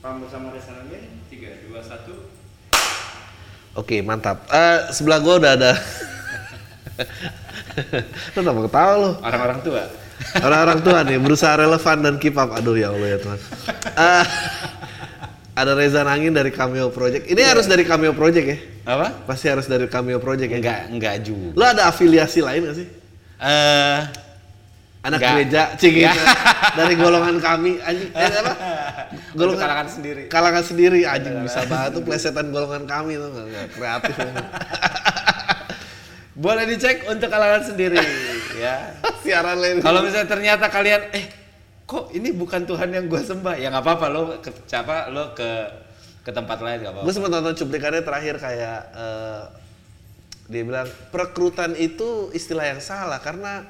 Pam bersama Reza Nangin, 3, 2, 1 Oke, mantap. Eh, sebelah gua udah ada. lu kenapa ketawa lu? Orang-orang tua Orang-orang tua nih berusaha relevan dan keep up. Aduh ya Allah ya Tuhan. Eh, ada Reza Nangin dari Cameo Project. Ini harus dari Cameo Project ya? Apa? Pasti harus dari Cameo Project ya? Enggak, enggak juga Lu ada afiliasi lain gak sih? Eh, Anak Nggak. gereja, cing gitu. dari golongan kami, anjing. Eh, apa? Untuk kalangan sendiri. Kalangan sendiri, anjing bisa banget tuh plesetan golongan kami tuh nggak kreatif. boleh dicek untuk kalangan sendiri ya. Siaran lain. Kalau misalnya ternyata kalian eh kok ini bukan Tuhan yang gua sembah, ya nggak apa-apa lo ke siapa lo ke ke tempat lain nggak gue apa-apa. sempat nonton cuplikannya terakhir kayak eh, dia bilang perekrutan itu istilah yang salah karena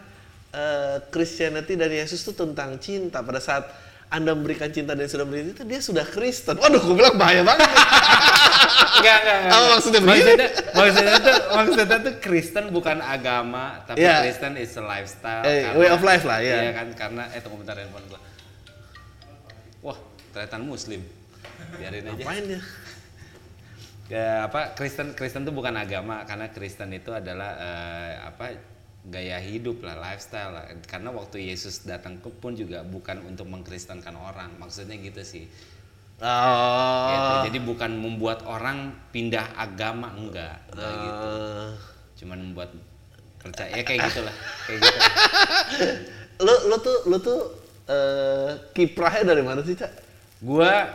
eh, Christianity dan Yesus itu tentang cinta pada saat anda memberikan cinta dan sudah memberi itu dia sudah Kristen. Waduh, gue bilang bahaya banget. Enggak, enggak, enggak. Apa maksudnya begini? maksudnya, maksudnya tuh maksudnya tuh Kristen bukan agama, tapi Iya. Kristen is a lifestyle. Eh, way of life lah, iya. Iya kan karena eh tunggu bentar handphone gua. Wah, ternyata muslim. Biarin aja. Ngapain dia? Ya, apa Kristen Kristen itu bukan agama karena Kristen itu adalah eh, apa gaya hidup lah lifestyle lah. Karena waktu Yesus datang ke pun juga bukan untuk mengkristenkan orang. Maksudnya gitu sih. Oh. Gitu. jadi bukan membuat orang pindah agama enggak. Enggak gitu. Eh, cuman membuat percaya ya kayak gitulah. Kayak gitu. Lu lu tuh lu tuh eh kiprahnya dari mana sih, Cak? gua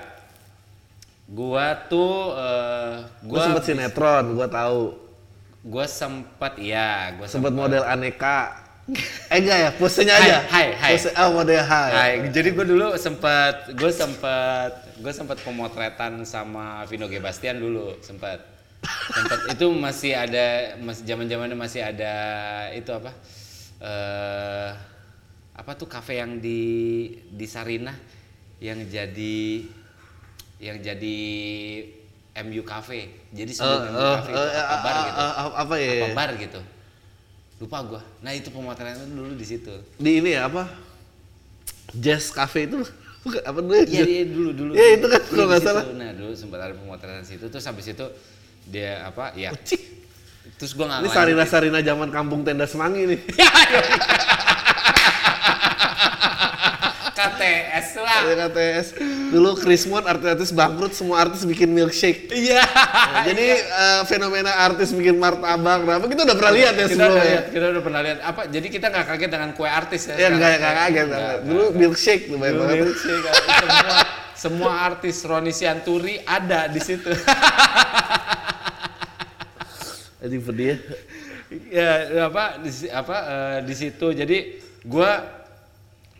gua tuh eh, Gua gua sempet sinetron, gua tahu. Gua sempat ya Sempet sempat model aneka. Eh enggak ya, posenya aja. hai, hai. Pose, oh model hai. Hai, jadi gue dulu sempat gue sempat gue sempat pemotretan sama Vino G Bastian dulu sempat sempat itu masih ada masih zaman zamannya masih ada itu apa eh apa tuh kafe yang di di Sarinah yang jadi yang jadi MU Cafe jadi Eh, sebelum MU eh, Cafe eh, itu apa bar eh, gitu eh, apa ya? apa bar gitu lupa gua nah itu pemotretan dulu di situ Di ini ya apa? Jazz Cafe itu bukan apa dulu ya? Iya dia dulu dulu. Iya, itu kan Iya, kalau nggak salah. Nah dulu sempat ada pemotretan situ terus habis itu dia apa ya Cik. terus gua nggak Ini. Sarina-Sarina zaman kampung tenda Semanggi nih. KTS lah. KTS. Dulu Krismon artis-artis bangkrut, semua artis bikin milkshake. Iya. Nah, jadi eh, fenomena artis bikin martabak, nah, apa kita udah pernah lihat ya kita udah sebelumnya. lihat, kita udah pernah lihat apa jadi kita nggak kaget dengan kue artis ya. Ya kaget. Nggak, nggak, Dulu milkshake tuh banyak banget. milkshake, semua semua artis Roni Sianturi ada di situ. Jadi pedih. ya. ya apa di, apa eh, di situ jadi gua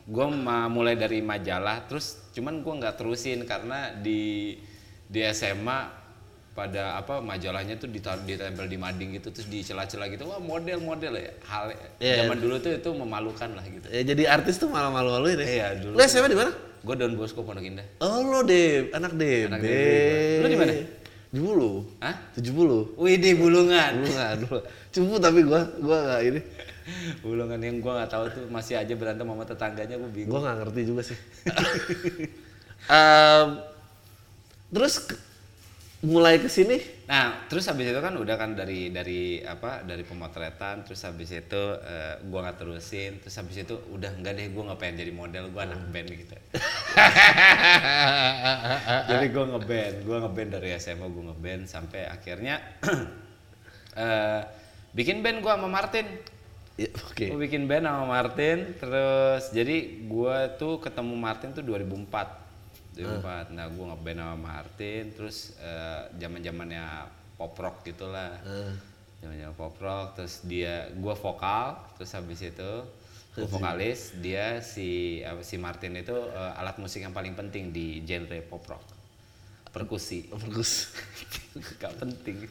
ma- mulai dari majalah terus cuman gua nggak terusin karena di di SMA pada apa majalahnya tuh dita- ditempel di mading gitu terus di celah-celah gitu wah model-model ya hal Iya. zaman dulu tuh itu memalukan lah gitu Ya, jadi artis tuh malah malu-maluin ya. Iya, dulu Lu SMA di mana? gue Don Bosco Pondok Indah Oh lo deh, anak DB. Anak DB. Lu di mana? Di Bulu. Hah? 70. Wih di Bulungan Dulu nggak dulu. Cupu tapi gua gua nggak ini. Bulungan yang gua nggak tahu tuh masih aja berantem sama tetangganya gue bingung Gua nggak ngerti juga sih. Em, terus mulai ke sini Nah, terus habis itu kan udah kan dari dari apa dari pemotretan, terus habis itu eh, gua nggak terusin, terus habis itu udah enggak deh gua nggak pengen jadi model, gua anak band gitu. jadi gua ngeband, gua ngeband dari SMA gua ngeband sampai akhirnya eh, bikin band gua sama Martin. Ya, oke. Gua bikin band sama Martin, terus jadi gua tuh ketemu Martin tuh 2004. 2004. Nah, gua ngeband sama Martin, terus zaman zamannya pop rock gitulah. Zaman-zaman pop rock, terus dia gua vokal, terus habis itu gua vokalis, dia si apa si Martin itu eh, alat musik yang paling penting di genre pop rock. Perkusi. Fokus. Gak penting.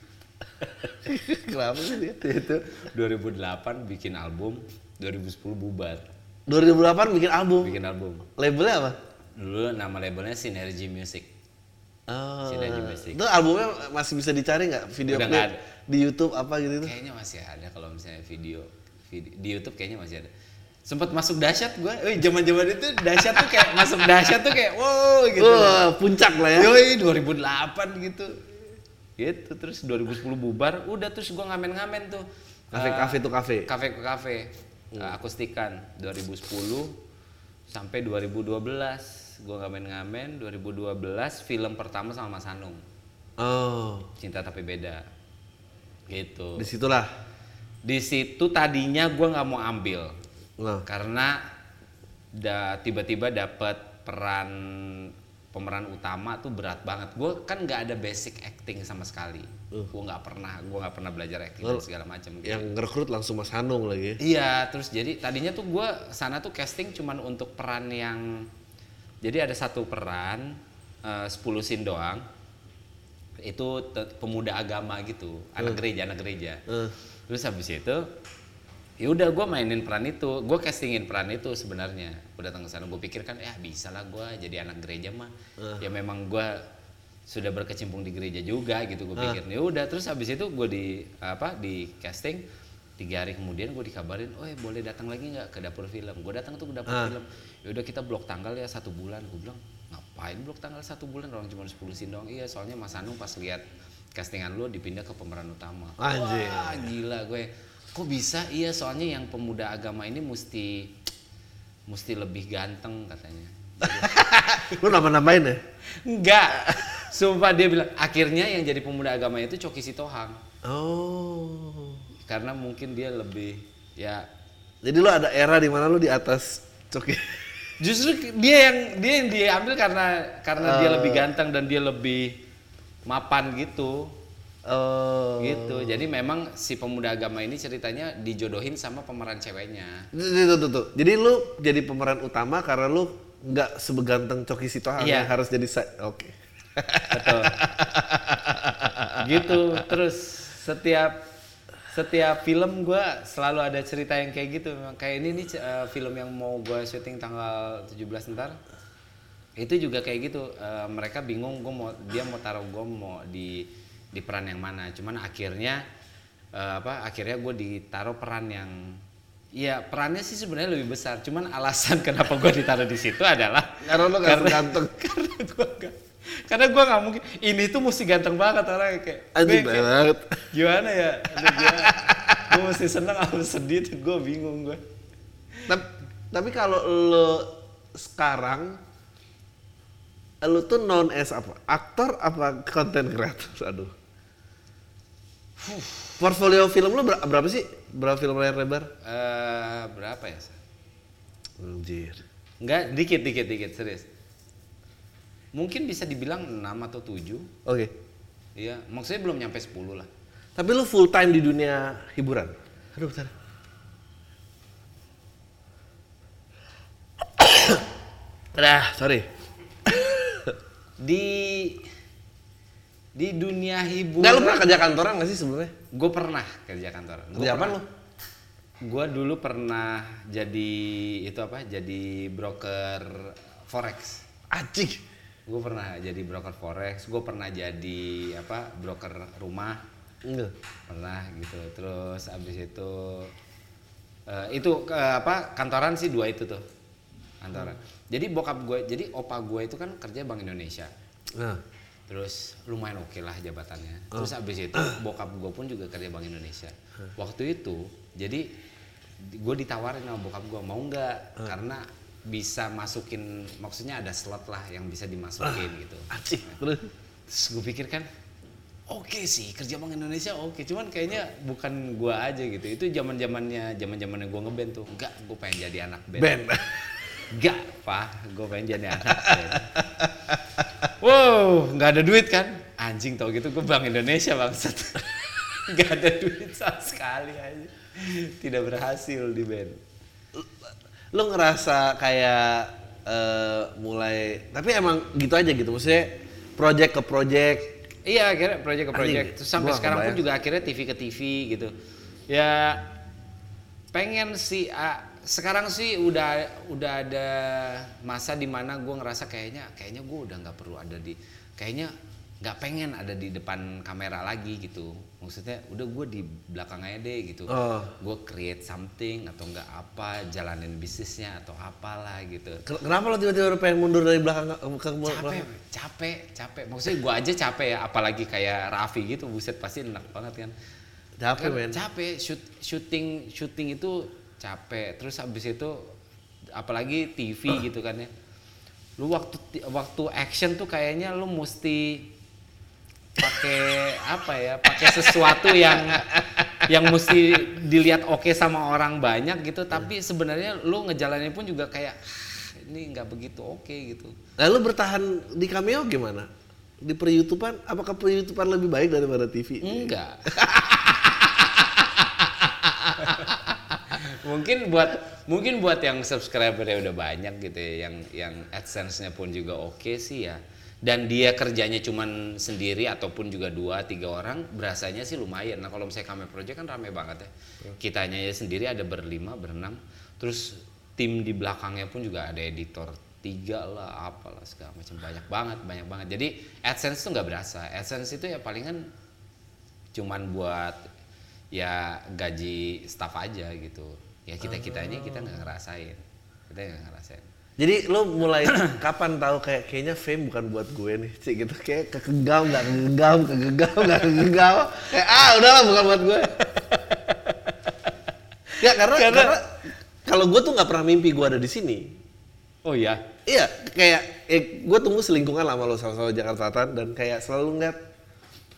Kenapa sih dia? Itu 2008 bikin album, 2010 bubar. 2008 bikin album. Bikin album. Labelnya apa? Dulu nama labelnya Synergy Music. Oh, Synergy Music. itu albumnya masih bisa dicari nggak video Udah ada. di YouTube apa gitu? Kayaknya masih ada kalau misalnya video, video di YouTube kayaknya masih ada. Sempet masuk dahsyat gue. Wih, zaman-zaman itu dahsyat tuh kayak masuk dahsyat tuh kayak wow gitu. Wah, puncak lah ya. Yoi 2008 gitu. Gitu terus 2010 bubar, udah terus gua ngamen-ngamen tuh. Kafe-kafe tuh kafe. Kafe ke kafe. Uh, akustikan 2010 sampai 2012 gua ngamen-ngamen 2012 film pertama sama Mas Hanung Oh, Cinta Tapi Beda gitu di situlah. di situ tadinya gua nggak mau ambil Nah, karena da, tiba-tiba dapat peran pemeran utama tuh berat banget. Gue kan nggak ada basic acting sama sekali. Gue nggak pernah, gue nggak pernah belajar acting dan segala macam. gitu. yang ngerekrut langsung Mas Hanung lagi. Iya, terus jadi tadinya tuh gue sana tuh casting cuman untuk peran yang jadi ada satu peran eh, 10 scene doang. Itu pemuda agama gitu, anak gereja, anak gereja. Eh. Terus habis itu ya udah gue mainin peran itu, gue castingin peran itu sebenarnya. Gue datang ke sana, gue pikir kan ya bisa lah gue jadi anak gereja mah. Ya memang gue sudah berkecimpung di gereja juga gitu gue pikir. Ya udah terus habis itu gue di apa di casting tiga hari kemudian gue dikabarin, oh boleh datang lagi nggak ke dapur film? Gue datang tuh ke dapur film. Ya udah kita blok tanggal ya satu bulan. Gue bilang ngapain blok tanggal satu bulan orang cuma 10 scene doang. Iya soalnya Mas Anung pas lihat castingan lu dipindah ke pemeran utama. Anjing. Wah gila gue. Kok bisa? Iya soalnya yang pemuda agama ini mesti mesti lebih ganteng katanya. Lu nambah-nambahin ya? Enggak. Sumpah dia bilang akhirnya yang jadi pemuda agama itu Coki Sitohang. Oh. Karena mungkin dia lebih ya Jadi lu ada era di mana lu di atas Coki. justru dia yang dia yang diambil karena karena dia Eh. lebih ganteng dan dia lebih mapan gitu. Oh. Gitu. Jadi memang si pemuda agama ini ceritanya dijodohin sama pemeran ceweknya. Tuh, tuh, tuh. Jadi lu jadi pemeran utama karena lu nggak sebeganteng Coki Sitohang Iya. yang harus jadi side. Oke. Betul. gitu. Terus setiap setiap film gua selalu ada cerita yang kayak gitu. Memang kayak ini nih eh, film yang mau gua syuting tanggal 17 ntar. Itu juga kayak gitu. Eh, mereka bingung gua mau dia mau taruh gua mau di di peran yang mana. Cuman akhirnya eh, apa? Akhirnya gue ditaruh peran yang Iya perannya sih sebenarnya lebih besar. Cuman alasan kenapa gua ditaruh di situ adalah Karena lu nggak ganteng. karena gua gak karena gua nggak mungkin ini tuh mesti ganteng banget orangnya kayak Anjing gue kayak, banget. gimana ya gua mesti seneng atau sedih tuh gue bingung gue Tapi, tapi kalau lu sekarang lu tuh known as apa? Aktor apa content creator? Aduh. Portfolio film lu ber- berapa sih? Berapa film layar lebar? Eh, berapa ya Anjir. Enggak, dikit dikit dikit serius mungkin bisa dibilang 6 atau 7 Oke. iya maksudnya belum nyampe 10 lah Tapi lu full time di dunia hiburan? Aduh, bentar. Dah, sorry. di di dunia hiburan Enggak lu pernah kerja kantoran gak sih sebelumnya? gue pernah kerja kantoran Kerja apa lu? Gua dulu pernah jadi itu apa? Jadi broker forex. Acik. Gue pernah jadi broker forex. Gue pernah jadi apa? Broker rumah. Enggak. Pernah gitu. Terus abis itu eh, itu eh, apa? Kantoran sih dua itu tuh. Kantoran. Jadi bokap gue, jadi opa gue itu kan kerja Bank Indonesia. Nah, Terus lumayan oke lah jabatannya. Terus abis itu bokap gue pun juga kerja Bank Indonesia. Waktu itu jadi gue ditawarin sama bokap gue mau nggak karena bisa masukin maksudnya ada slot lah yang bisa dimasukin gitu. acik. Terus gue pikir kan oke sih kerja Bank Indonesia oke cuman kayaknya bukan gue aja gitu. Itu zaman zamannya zaman zamannya gue ngeband tuh. Enggak, gue pengen jadi anak band. band. Enggak, Pak. Gue pengen jadi anak. Wow, nggak ada duit kan? Anjing tau gitu gue Bank Indonesia bangsat. Nggak ada duit sama sekali aja. Tidak berhasil di band. lu ngerasa kayak eh, mulai tapi emang gitu aja gitu maksudnya project ke project Iya, akhirnya project ke project. Anjing, Terus sampai sekarang pun kebayang. juga akhirnya TV ke TV gitu. Ya pengen sih ah, sekarang sih udah udah ada masa di mana gue ngerasa kayaknya kayaknya gue udah nggak perlu ada di kayaknya nggak pengen ada di depan kamera lagi gitu. Maksudnya udah gue di belakang aja deh gitu. Oh. gue create something atau nggak apa jalanin bisnisnya atau apalah gitu. Ken- Kenapa lo tiba-tiba pengen mundur dari belakang ke, ke capek capek capek. Maksudnya gue aja capek ya apalagi kayak Raffi gitu buset pasti enak banget kan. Capek Kan men. capek shoot, syuting syuting itu capek terus habis itu apalagi TV gitu kan ya lu waktu waktu action tuh kayaknya lu mesti pakai apa ya pakai sesuatu yang yang mesti dilihat oke sama orang banyak gitu tapi sebenarnya lu ngejalanin pun juga kayak "Ah, ini nggak begitu oke gitu Lalu bertahan di cameo gimana? Di per YouTubean, apakah per YouTubean lebih baik daripada TV? Enggak. mungkin buat mungkin buat yang subscribernya udah banyak gitu ya, yang yang AdSense-nya pun juga oke sih ya. Dan dia kerjanya cuman sendiri ataupun juga dua tiga orang, berasanya sih lumayan. Nah kalau misalnya kami project kan rame banget ya. Kitanya ya sendiri ada berlima, berenam. Terus tim di belakangnya pun juga ada editor tiga lah, apalah segala macam banyak banget, banyak banget. Jadi AdSense tuh nggak berasa. AdSense itu ya palingan cuman buat ya gaji staff aja gitu ya kita kitanya kita nggak ngerasain. Kita nggak ngerasain. Jadi lo mulai kapan tahu kayak kayaknya fame bukan buat gue nih, sih gitu? Kayak kegegam nggak kegegam, kegegam nggak kegegam, kayak ah udahlah bukan buat gue. ya karena karena, kalau gue tuh nggak pernah mimpi gue ada di sini. oh ya Iya, kayak eh, gue tunggu selingkungan lama lo sama-sama Jakarta Selatan dan kayak selalu ngeliat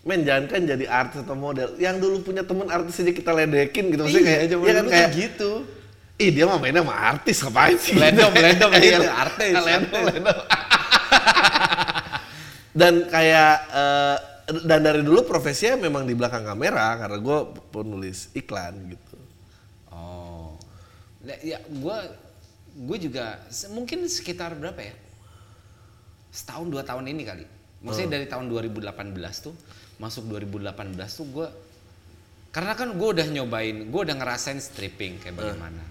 men jangan kan jadi artis atau model. Yang dulu punya temen artis aja kita ledekin gitu. Maksudnya kayak zaman iya kan kayak gitu. Ih dia mah mainnya sama artis ngapain sih? Ledom, ledom, Iya, iya, artis, ledom, artis. ledom. dan kayak eh, dan dari dulu profesinya memang di belakang kamera karena gue penulis iklan gitu. Oh. Nah, ya gue gue juga mungkin sekitar berapa ya? Setahun dua tahun ini kali. Maksudnya dari tahun 2018 tuh masuk 2018 tuh gue karena kan gue udah nyobain gue udah ngerasain stripping kayak bagaimana.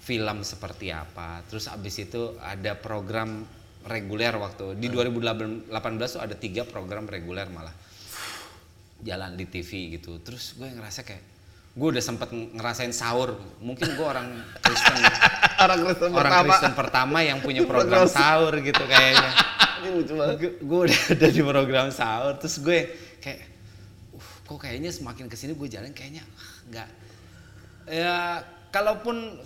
Film seperti apa terus abis itu ada program reguler waktu. Di 2018 tuh ada tiga program reguler malah. Jalan di TV gitu. Terus gue ngerasa kayak gue udah sempet ngerasain sahur. Mungkin gue orang Kristen. Orang Kristen orang pertama. Kristen pertama yang punya program sahur gitu kayaknya. Gue udah ada di program sahur. Terus gue kayak uh, kok kayaknya semakin ke sini gue jalan kayaknya ah, nggak. Ya kalaupun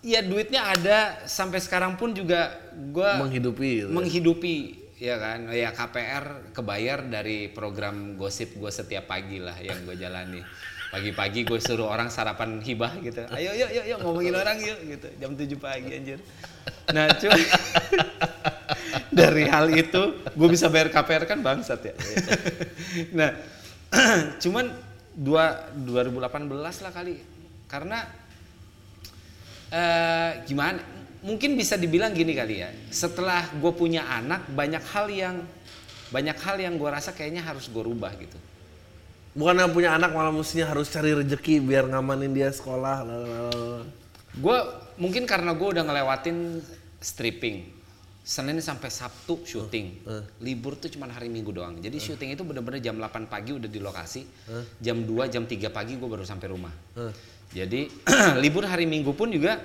ya duitnya ada sampai sekarang pun juga gue menghidupi gitu. menghidupi ya kan? Ya KPR kebayar dari program gosip gue setiap pagi lah yang gue jalani pagi-pagi gue suruh orang sarapan hibah gitu. Ayo yuk yuk yuk ngomongin orang yuk gitu. Jam 7 pagi anjir. Nah cuma dari hal itu gue bisa bayar KPR kan bangsat ya. Nah cuman dua 2018 lah kali. Karena eh gimana mungkin bisa dibilang gini kali ya. Setelah gue punya anak banyak hal yang banyak hal yang gue rasa kayaknya harus gue rubah gitu bukan yang punya anak malah mestinya harus cari rezeki biar ngamanin dia sekolah gue mungkin karena gue udah ngelewatin stripping. Senin sampai Sabtu syuting. Libur tuh cuma hari Minggu doang. Jadi syuting itu bener-bener jam 8 pagi udah di lokasi. Jam 2 jam 3 pagi gue baru sampai rumah. Eh. jadi libur hari Minggu pun juga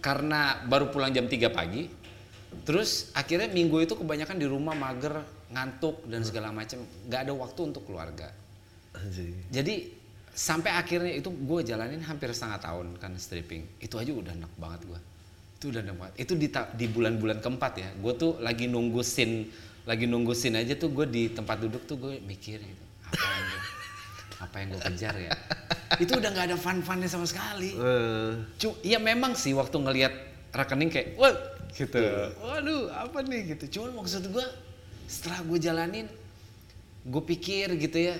karena baru pulang jam 3 pagi terus akhirnya Minggu itu kebanyakan di rumah mager ngantuk dan segala macam nggak ada waktu untuk keluarga Anjing. jadi sampai akhirnya itu gue jalanin hampir setengah tahun kan stripping. Itu aja udah enak banget gue. Itu udah enak banget. Itu di, bulan-bulan keempat ya. Gue tuh lagi nunggu scene, lagi nunggu scene aja tuh gue di tempat duduk tuh gue mikir gitu. Apa yang gue, apa yang gue kejar ya? Itu udah nggak ada fun-funnya sama sekali. Eh, Cu, ya memang sih waktu ngelihat rekening kayak, wah gitu. Waduh, apa nih gitu. Cuman maksud gue setelah gue jalanin, gue pikir gitu ya,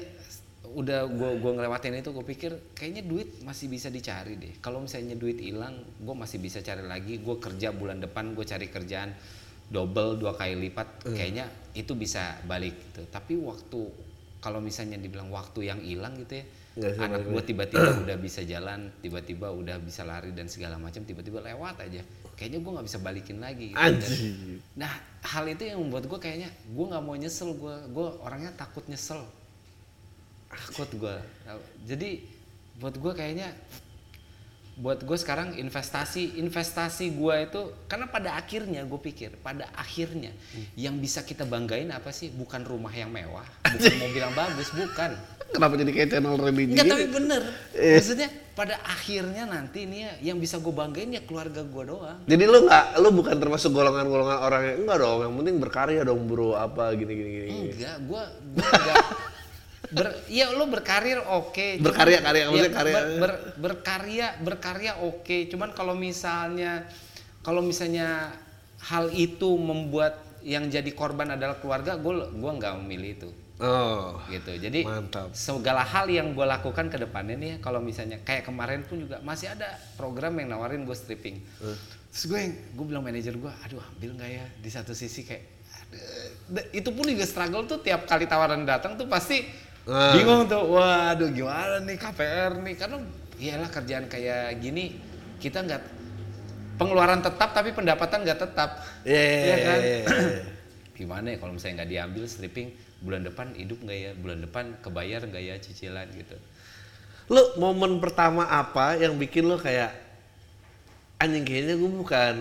udah gue gua ngelewatin itu, gue pikir kayaknya duit masih bisa dicari deh. Kalau misalnya duit hilang, gue masih bisa cari lagi. Gue kerja bulan depan, gue cari kerjaan double dua kali lipat, kayaknya itu bisa balik gitu. Tapi waktu kalau misalnya dibilang waktu yang hilang gitu ya, sih, anak gue tiba-tiba udah bisa jalan, tiba-tiba udah bisa lari dan segala macam, tiba-tiba lewat aja. kayaknya gue nggak bisa balikin lagi gitu. Anjing. nah hal itu yang membuat gue kayaknya gue nggak mau nyesel gue gue orangnya takut nyesel takut gue jadi buat gue kayaknya buat gue sekarang investasi investasi gue itu karena pada akhirnya gue pikir pada akhirnya yang bisa kita banggain apa sih bukan rumah yang mewah bukan mobil yang bagus bukan Kenapa jadi kayak channel religi Enggak gitu? tapi bener Eh. maksudnya pada akhirnya nanti ini ya yang bisa gue banggain ya keluarga gue doang Jadi lu nggak, lu bukan termasuk golongan-golongan orang yang enggak dong, yang penting berkarya dong bro, apa gini gini gini. enggak gue gue enggak ber ya lo berkarir oke. Cuman- Berkarya, karya, maksudnya ya, karya. ber- ber- berkarya berkarya oke. Cuman kalau misalnya kalau misalnya hal itu membuat yang jadi korban adalah keluarga gue gua nggak memilih itu. Oh, gitu. Jadi Mantap. segala hal yang gue lakukan ke depannya nih kalau misalnya kayak kemarin pun juga masih ada program yang nawarin gue stripping. Terus gue yang gue bilang manajer gue aduh ambil nggak ya? Di satu sisi kayak aduh. Da- itu pun juga struggle tuh tiap kali tawaran datang tuh pasti Ah. bingung tuh waduh gimana nih KPR nih karena iyalah kerjaan kayak gini kita nggak pengeluaran tetap tapi pendapatan nggak tetap Iya, Iya kan? iya, iya. gimana ya kalau misalnya nggak diambil stripping bulan depan hidup nggak ya bulan depan kebayar nggak ya cicilan gitu Lu momen pertama apa yang bikin lu kayak anjing kayaknya gue bukan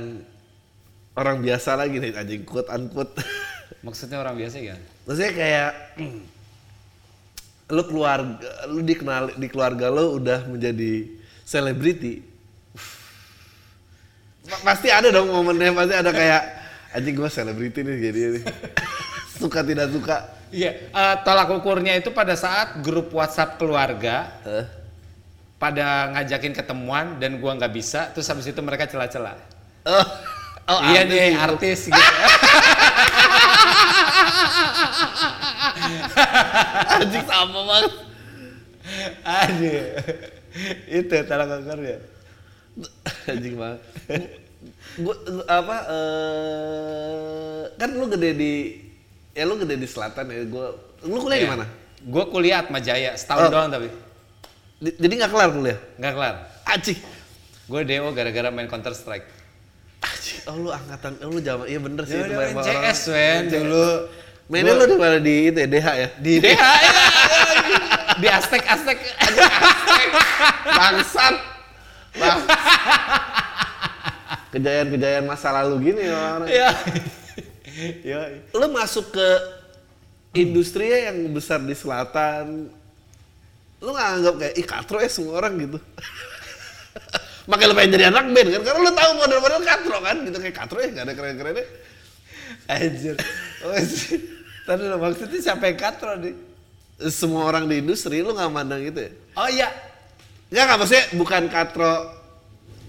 orang biasa lagi nih anjing quote unquote. maksudnya orang biasa ya Maksudnya kayak lu keluarga lu dikenal di keluarga lu udah menjadi selebriti. Pa- Pasti ada dong momennya pasti ada kayak anjing gua selebriti nih jadi nih. suka tidak suka. iya eh, tolak ukurnya itu pada saat grup WhatsApp keluarga Eh, pada ngajakin ketemuan dan gua nggak bisa terus habis itu mereka celah-celah Oh, oh iya artis nih gitu. artis gitu anjing sama banget. aduh itu tolak ukurnya anjing banget. Gua, gua- apa eh kan lu gede di ya lu gede di selatan ya gua lu kuliah di mana? gue kuliah Atma Jaya setahun Oh. doang tapi Di- jadi nggak kelar kuliah? nggak kelar Anjing. gue DO gara-gara main Counter Strike Anjing, oh lu angkatan, oh lu zaman, iya bener sih Ya itu. CS Wen dulu Mainnya lu di mana di itu ya, DH ya? di DH ya. di Aztek Aztek Bangsat. Bang. Kejayaan-kejayaan masa lalu gini ya orang. ya ya Lu masuk ke industri yang besar di selatan. Lu nggak anggap kayak ih katro ya semua orang gitu. Makanya lu pengen jadi anak band kan karena lu tahu model-model katro kan gitu kayak katro ya gak ada keren-kerennya. Anjir. Oh sih. Tadi lo maksudnya siapa yang katro nih? Semua orang di industri lu nggak mandang gitu ya. oh iya. Enggak nggak maksudnya bukan katro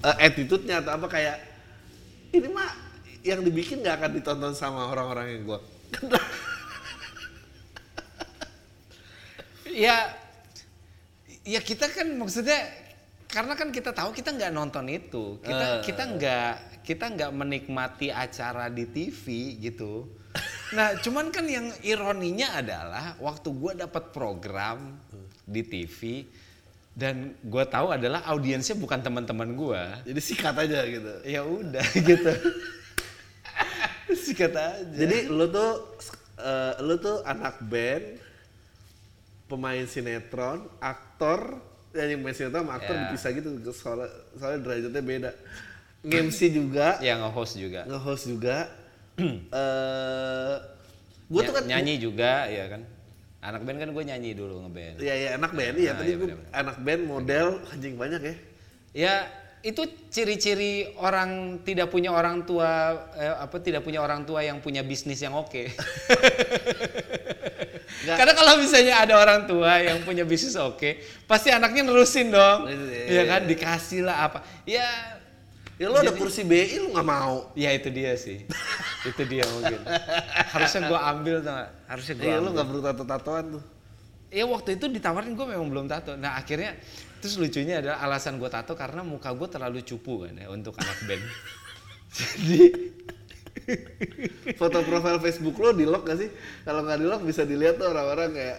eh, attitude-nya atau apa kayak ini mah yang dibikin nggak akan ditonton sama orang-orang yang gua. Ya ya kita kan maksudnya karena kan kita tahu kita nggak nonton itu. Kita Eh. kita nggak kita nggak menikmati acara di TV gitu nah cuman kan yang ironinya adalah waktu gua dapat program di TV dan gua tahu adalah audiensnya bukan teman-teman gua Jadi sikat aja gitu. ya udah gitu sikat aja Jadi lu tuh eh, lu tuh anak band, pemain sinetron, aktor, ya yang main sinetron sama aktor Ya. dipisah gitu soalnya, soalnya derajatnya beda. Nge-MC juga, yang nge-host juga nge-host juga. eh gua Ya, tuh kan nyanyi juga ya kan anak band kan gue nyanyi dulu ngeband Iya iya anak band iya Ah, tadi iya, gua bener-bener. anak band model anjing banyak ya. Ya itu ciri-ciri orang tidak punya orang tua eh, apa tidak punya orang tua yang punya bisnis yang oke. Nggak. Karena kalau misalnya ada orang tua yang punya bisnis oke, pasti anaknya nerusin dong. Iya, Iya kan dikasih lah apa. Ya Ya lu ada Jadi- kursi BI lu nggak mau. ya itu dia sih. itu dia mungkin. Harusnya gua ambil tuh. Harusnya gua Iya lu nggak perlu tato-tatoan tuh. Ya waktu itu ditawarin gue memang belum tato. Nah akhirnya terus lucunya adalah alasan gue tato karena muka gue terlalu cupu kan ya untuk anak band. Jadi Foto profil Facebook lu di lock gak sih? Kalau nggak di lock bisa dilihat tuh orang-orang kayak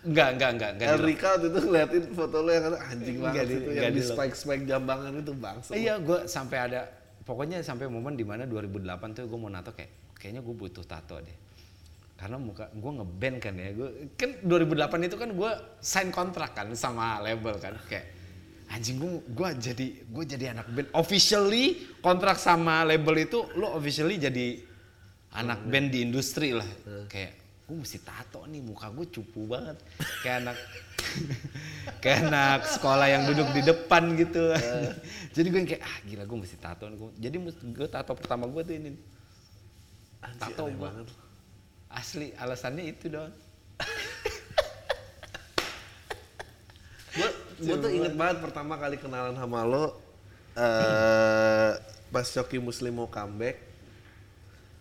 enggak enggak enggak enggak. El di- Rika waktu itu ngeliatin foto lu yang anjing banget di- itu yang di di lock. spike spike jambangan itu bangsa. Iya gue sampai ada pokoknya sampai momen di mana 2008 tuh gue mau nato kayak kayaknya gue butuh tato deh karena muka gue ngeband kan ya gue kan 2008 itu kan gue sign kontrak kan sama label kan kayak anjing gue gue jadi gue jadi anak band officially kontrak sama label itu lo officially jadi anak band di industri lah kayak gue mesti tato nih muka gue cupu banget. Kayak anak kayak anak sekolah yang duduk di depan gitu. Jadi gue kayak ah gila gue mesti tato nih. Gua- jadi gue tato pertama gue tuh ini. Anjir, tato gue banget. asli alasannya itu dong gue gue tuh inget banget pertama kali kenalan sama lo eh pas Coki Muslim mau comeback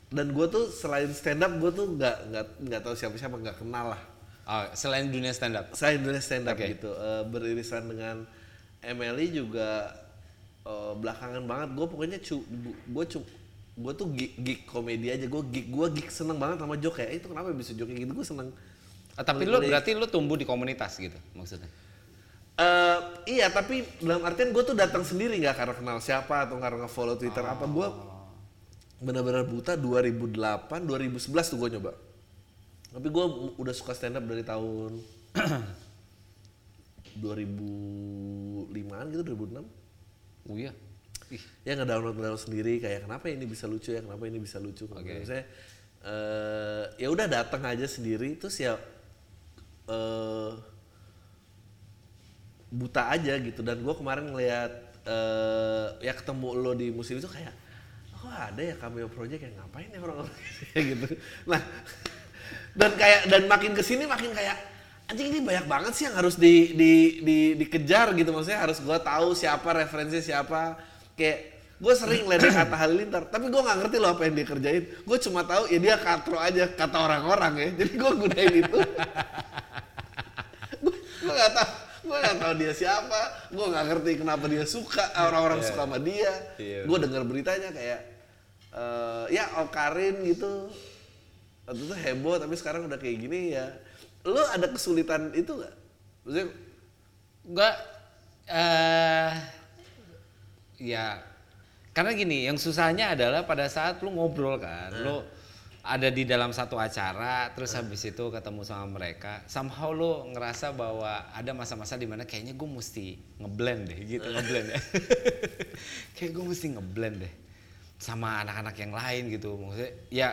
dan gue tuh selain stand up gue tuh nggak nggak nggak tahu siapa siapa nggak kenal lah. Oh, selain dunia stand up saya dunia stand up Oke. gitu. Eh, beririsan dengan Emily juga eh, belakangan banget. Gue pokoknya cu gue cu gue tuh geek, geek komedi aja. Gue geek gue geek seneng banget sama joke ya itu kenapa bisa joke gitu gue seneng. Ah, tapi lu Kulik-kulik. berarti lu tumbuh di komunitas gitu maksudnya? Eh, iya tapi dalam artian gue tuh datang sendiri nggak karena kenal siapa atau karena nge-follow Twitter apa. Gue benar-benar buta 2008 2011 tuh gue nyoba. Tapi gue udah suka stand up dari tahun 2005an gitu 2006 oh iya? Ih, ya ngedownload ngedownload sendiri kayak kenapa ini bisa lucu ya kenapa ini bisa lucu. Oke. Maksudnya eh ya udah datang aja sendiri terus ya eh buta aja gitu. Dan gue kemarin ngeliat eh ya ketemu lo di musim itu kayak oh ada ya cameo project yang ngapain ya orang-orang? Kayak gitu. Nah dan kayak dan makin ke sini makin kayak anjing ini banyak banget sih yang harus di, di, di, dikejar gitu. Maksudnya harus gue tahu siapa referensi siapa. Kayak gue sering ledek kata Halilintar tapi gue nggak ngerti loh apa yang dia kerjain. Gue cuma tahu ya dia katro aja kata orang-orang ya. Jadi gue gunain itu. Gue nggak tahu gue nggak tahu dia siapa. Gue nggak ngerti kenapa dia suka orang-orang suka sama dia. Iya. gue dengar beritanya kayak eh ya Okarin gitu. Waktu itu heboh tapi sekarang udah kayak gini ya. Lo ada kesulitan itu nggak? Maksudnya gua eh ya karena gini yang susahnya adalah pada saat lu ngobrol kan lu ada di dalam satu acara terus habis itu ketemu sama mereka somehow lu ngerasa bahwa ada masa-masa di mana kayaknya gue mesti ngeblend deh gitu ngeblend ya. Kayak gue mesti ngeblend deh sama anak-anak yang lain gitu. Maksudnya ya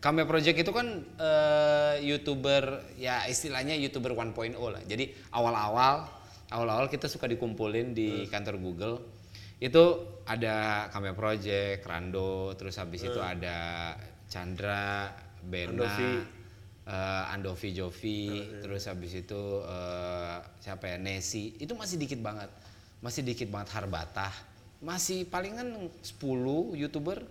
Kame Project itu kan eh, youtuber ya istilahnya youtuber 1.0 lah. Jadi awal-awal awal-awal kita suka dikumpulin di kantor Google. Itu ada Kame Project, Rando, terus habis itu ada Chandra, Bena, Andovi. eh, Andovi Jovi, terus habis itu eh, siapa ya Nesi, itu masih dikit banget, masih dikit banget Harbatah, masih palingan 10 youtuber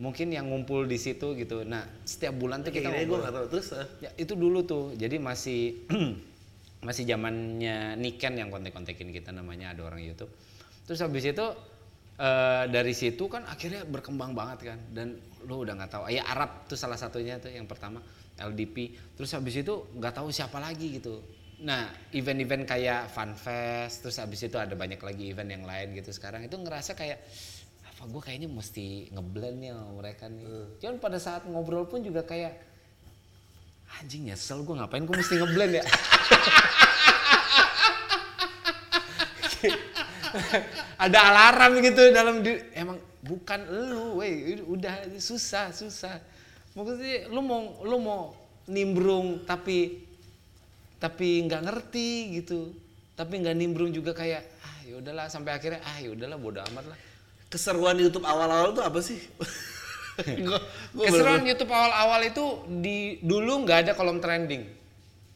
mungkin yang ngumpul di situ gitu. Nah setiap bulan tuh kayak kita gini gue tahu. Terus eh, Ya itu dulu tuh, jadi masih masih zamannya Niken yang kontek-kontekin kita namanya ada orang YouTube. Terus habis itu eh, dari situ kan akhirnya berkembang banget kan. Dan lo udah nggak tahu. Ya Arab tuh salah satunya tuh yang pertama LDP. Terus habis itu nggak tahu siapa lagi gitu. Nah event-event kayak FunFest, terus habis itu ada banyak lagi event yang lain gitu sekarang itu ngerasa kayak apa gue kayaknya mesti ngeblend nih sama mereka nih. Cuman pada saat ngobrol pun juga kayak anjing nyesel gue ngapain gue mesti ngeblend ya ada alarm gitu dalam di emang bukan lu weh udah susah susah. Maksudnya lu mau lu mau nimbrung tapi tapi nggak ngerti gitu. Tapi nggak nimbrung juga kayak ah ya udahlah sampai akhirnya ah ya udahlah bodo amat lah. Keseruan YouTube awal-awal tuh apa sih? Gua- gua keseruan bener-bener- YouTube awal-awal itu di dulu nggak ada kolom trending.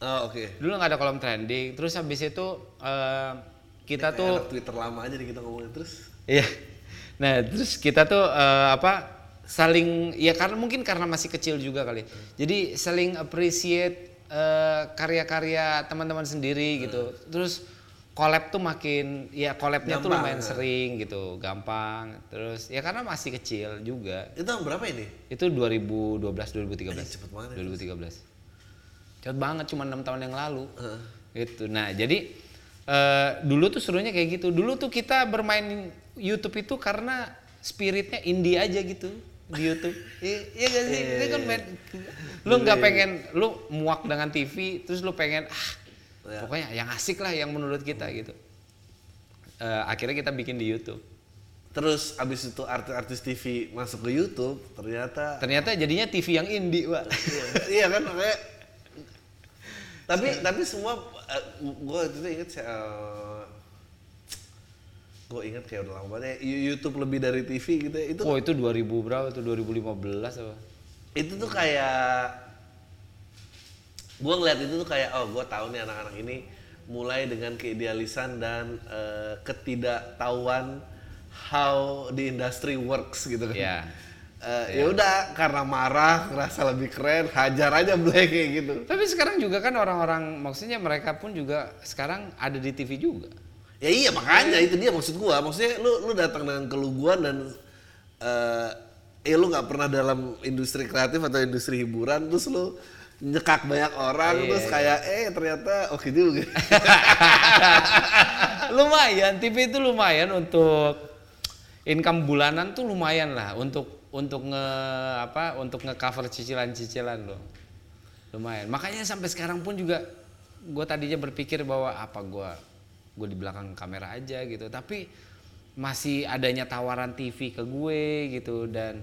Oh, oke. Dulu nggak ada kolom trending. Terus habis itu eh, kita Kayak tuh Twitter lama aja nih kita ngomongin terus? Iya. Nah terus kita tuh eh, apa saling ya karena mungkin karena masih kecil juga kali. Jadi saling appreciate eh, karya-karya teman-teman sendiri gitu. Terus collab tuh makin ya collabnya tuh lumayan ya. sering gitu gampang. Terus ya karena masih kecil juga. Itu tahun berapa ini? Itu 2012 2013 Anjing, cepet banget ya, 2013 cepet banget cuma enam tahun yang lalu. Heeh. gitu. Nah jadi eh, dulu tuh serunya kayak gitu dulu tuh kita bermain YouTube itu karena spiritnya indie aja gitu di YouTube. Iya iya gak sih? Ini kan main, lu nggak pengen lu muak dengan TV terus lu pengen ah Ya. pokoknya yang asik lah yang menurut kita gitu. Eh, akhirnya kita bikin di YouTube. Terus abis itu artis-artis TV masuk ke YouTube, ternyata Ternyata jadinya TV yang indie, Pak. iya, iya kan makanya tapi tapi semua gue itu inget sih gue inget kayak udah lama banget ya, YouTube lebih dari TV gitu ya. itu Oh, itu 2000 berapa tuh? 2015 apa? itu tuh kayak gue ngeliat itu tuh kayak oh gue tahu nih anak-anak ini mulai dengan keidealisan dan eh, ketidaktahuan how the industry works gitu kan Iya. Eh, ya udah karena marah ngerasa lebih keren hajar aja black kayak gitu Tapi sekarang juga kan orang-orang maksudnya mereka pun juga sekarang ada di TV juga. Ya iya makanya itu dia maksud gua. Maksudnya lu lu datang dengan keluguan dan eh eh lu nggak pernah dalam industri kreatif atau industri hiburan terus lu nyekak banyak orang Iya, terus iya. kayak eh ternyata oke juga. lumayan, TV itu lumayan untuk income bulanan tuh lumayan lah untuk untuk nge apa untuk nge-cover cicilan-cicilan lo. Lumayan. Makanya sampai sekarang pun juga gue tadinya berpikir bahwa apa gue gue di belakang kamera aja gitu, tapi masih adanya tawaran TV ke gue gitu dan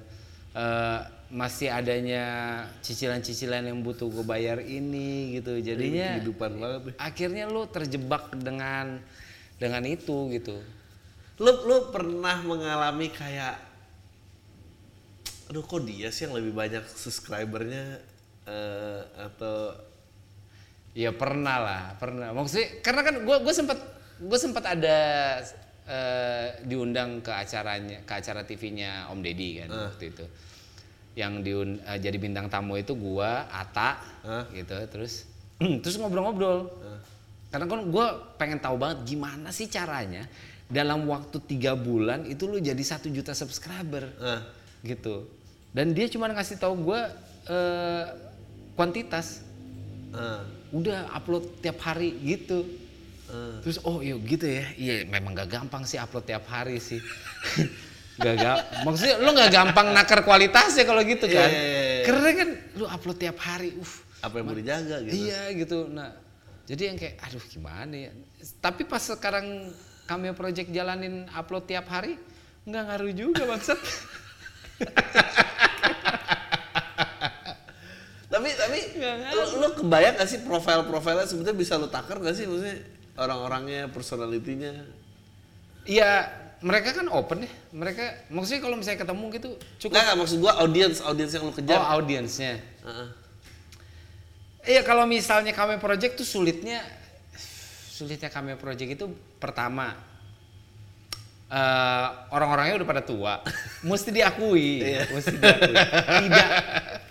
eh, masih adanya cicilan-cicilan yang butuh gue bayar ini gitu. Jadinya kehidupan banget nih. akhirnya lu terjebak dengan dengan itu gitu Lu lu pernah mengalami kayak aduh kok dia sih yang lebih banyak subscribernya eh, atau ya pernah lah pernah. Maksudnya karena kan gue gue sempat gue sempat ada eh, diundang ke acaranya ke acara TV-nya Om Deddy kan waktu itu. Yang diun eh, jadi bintang tamu itu gua Ata Hah? gitu terus terus ngobrol-ngobrol. Karena kan gue pengen tahu banget gimana sih caranya dalam waktu tiga bulan itu lu jadi satu juta subscriber eh, gitu dan dia cuma ngasih tahu gue eh, kuantitas. Eh, udah upload tiap hari gitu. Eh. terus oh iya gitu ya. Iya memang gak gampang sih upload tiap hari sih. Gak gampang maksudnya lu gak gampang nakar kualitasnya kalau gitu Iya, kan? iya, iya, iya. karena kan? Lu upload tiap hari uh apa yang mau dijaga gitu. iya gitu. Nah jadi yang kayak aduh gimana ya? Tapi pas sekarang Cameo Project jalanin upload tiap hari nggak ngaruh juga maksud tapi tapi lu, lu kebayang gak sih profil-profilnya sebetulnya bisa lu takar gak sih maksudnya orang-orangnya personalitinya Iya, mereka kan open ya. Mereka maksudnya kalau misalnya ketemu gitu cukup Nggak, nggak maksud gua audiens audiens yang lu oh kejar audiensnya. Heeh. Iya, kalau misalnya kami project tuh sulitnya sulitnya kami project itu pertama eh, orang-orangnya udah pada tua, mesti diakui, mesti diakui. Tidak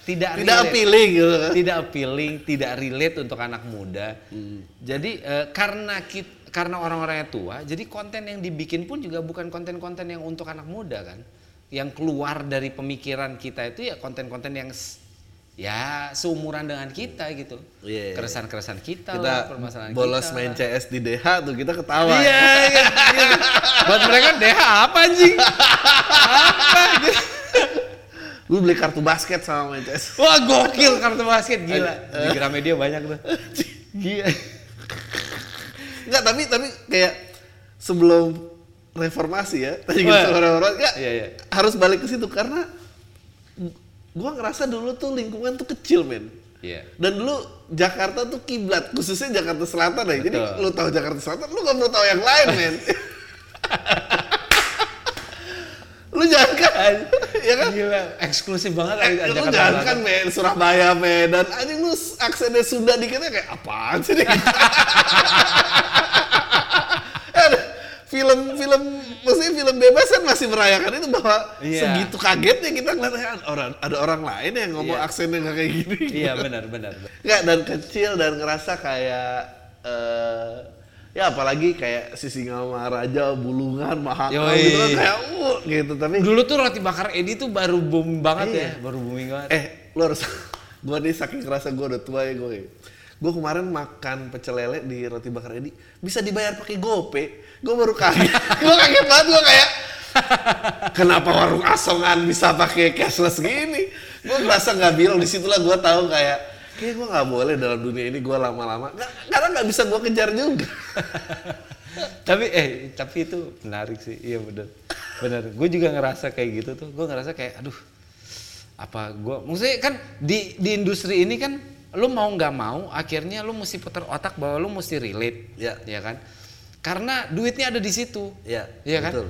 tidak tidak relate. appealing gitu tidak appealing, tidak relate untuk anak muda. Jadi eh, karena kita, karena orang-orangnya tua, jadi konten yang dibikin pun juga bukan konten-konten yang untuk anak muda kan. Yang keluar dari pemikiran kita itu ya konten-konten yang s- ya seumuran dengan kita gitu. Iya. Keresahan-keresahan kita, kita lah, permasalahan bolos kita. main lah. CS di DH tuh kita ketawa Iya, iya, iya. Buat mereka DH apa anjing? apa gitu. lu beli kartu basket sama main CS Wah gokil kartu basket gila. Di Gramedia banyak tuh. Gila. Enggak, tapi tapi kayak sebelum reformasi ya, tadi gitu orang-orang enggak Iya, iya. harus balik ke situ karena gua ngerasa dulu tuh lingkungan tuh kecil, men. Iya. Dan dulu Jakarta tuh kiblat, khususnya Jakarta Selatan ya. Jadi lu tahu Jakarta Selatan, lu gak perlu tahu yang lain, men. lu jangan kan, ya kan? Gila, eksklusif banget Eh, lu jangan kan men, Surabaya, Medan, anjing lu aksennya Sunda dikitnya kayak apaan sih nih? Film-film, maksudnya film bebas kan masih merayakan itu bahwa Iya. segitu kagetnya kita ngeliat "Ah, orang ada orang lain yang ngomong Iya. aksennya nggak kayak gini. Iya benar benar. Nggak, dan kecil dan ngerasa kayak eh ya apalagi kayak Sisingamaraja, Bulungan, Mahakam Yoi. gitu kan kayak uh gitu tapi Dulu tuh roti bakar Edi tuh baru boom banget Iya. ya, baru booming banget. Eh, lu harus gua nih saking ngerasa gua udah tua ya gue. Gue kemarin makan pecel lele di roti bakar Edi bisa dibayar pakai GoPay. Gue baru kaget. gue kaget banget gue kayak Kenapa warung asongan bisa pakai cashless gini? Gue merasa nggak bilang di situlah gue tahu kayak kayak gue nggak boleh dalam dunia ini gue lama-lama karena nggak bisa gue kejar juga. tapi eh tapi itu menarik sih iya bener bener gue juga ngerasa kayak gitu tuh gue ngerasa kayak aduh apa gue maksudnya kan di di industri ini kan lu mau nggak mau akhirnya lu mesti putar otak bahwa lu mesti relate Ya. ya kan karena duitnya ada di situ Ya, Iya kan betul.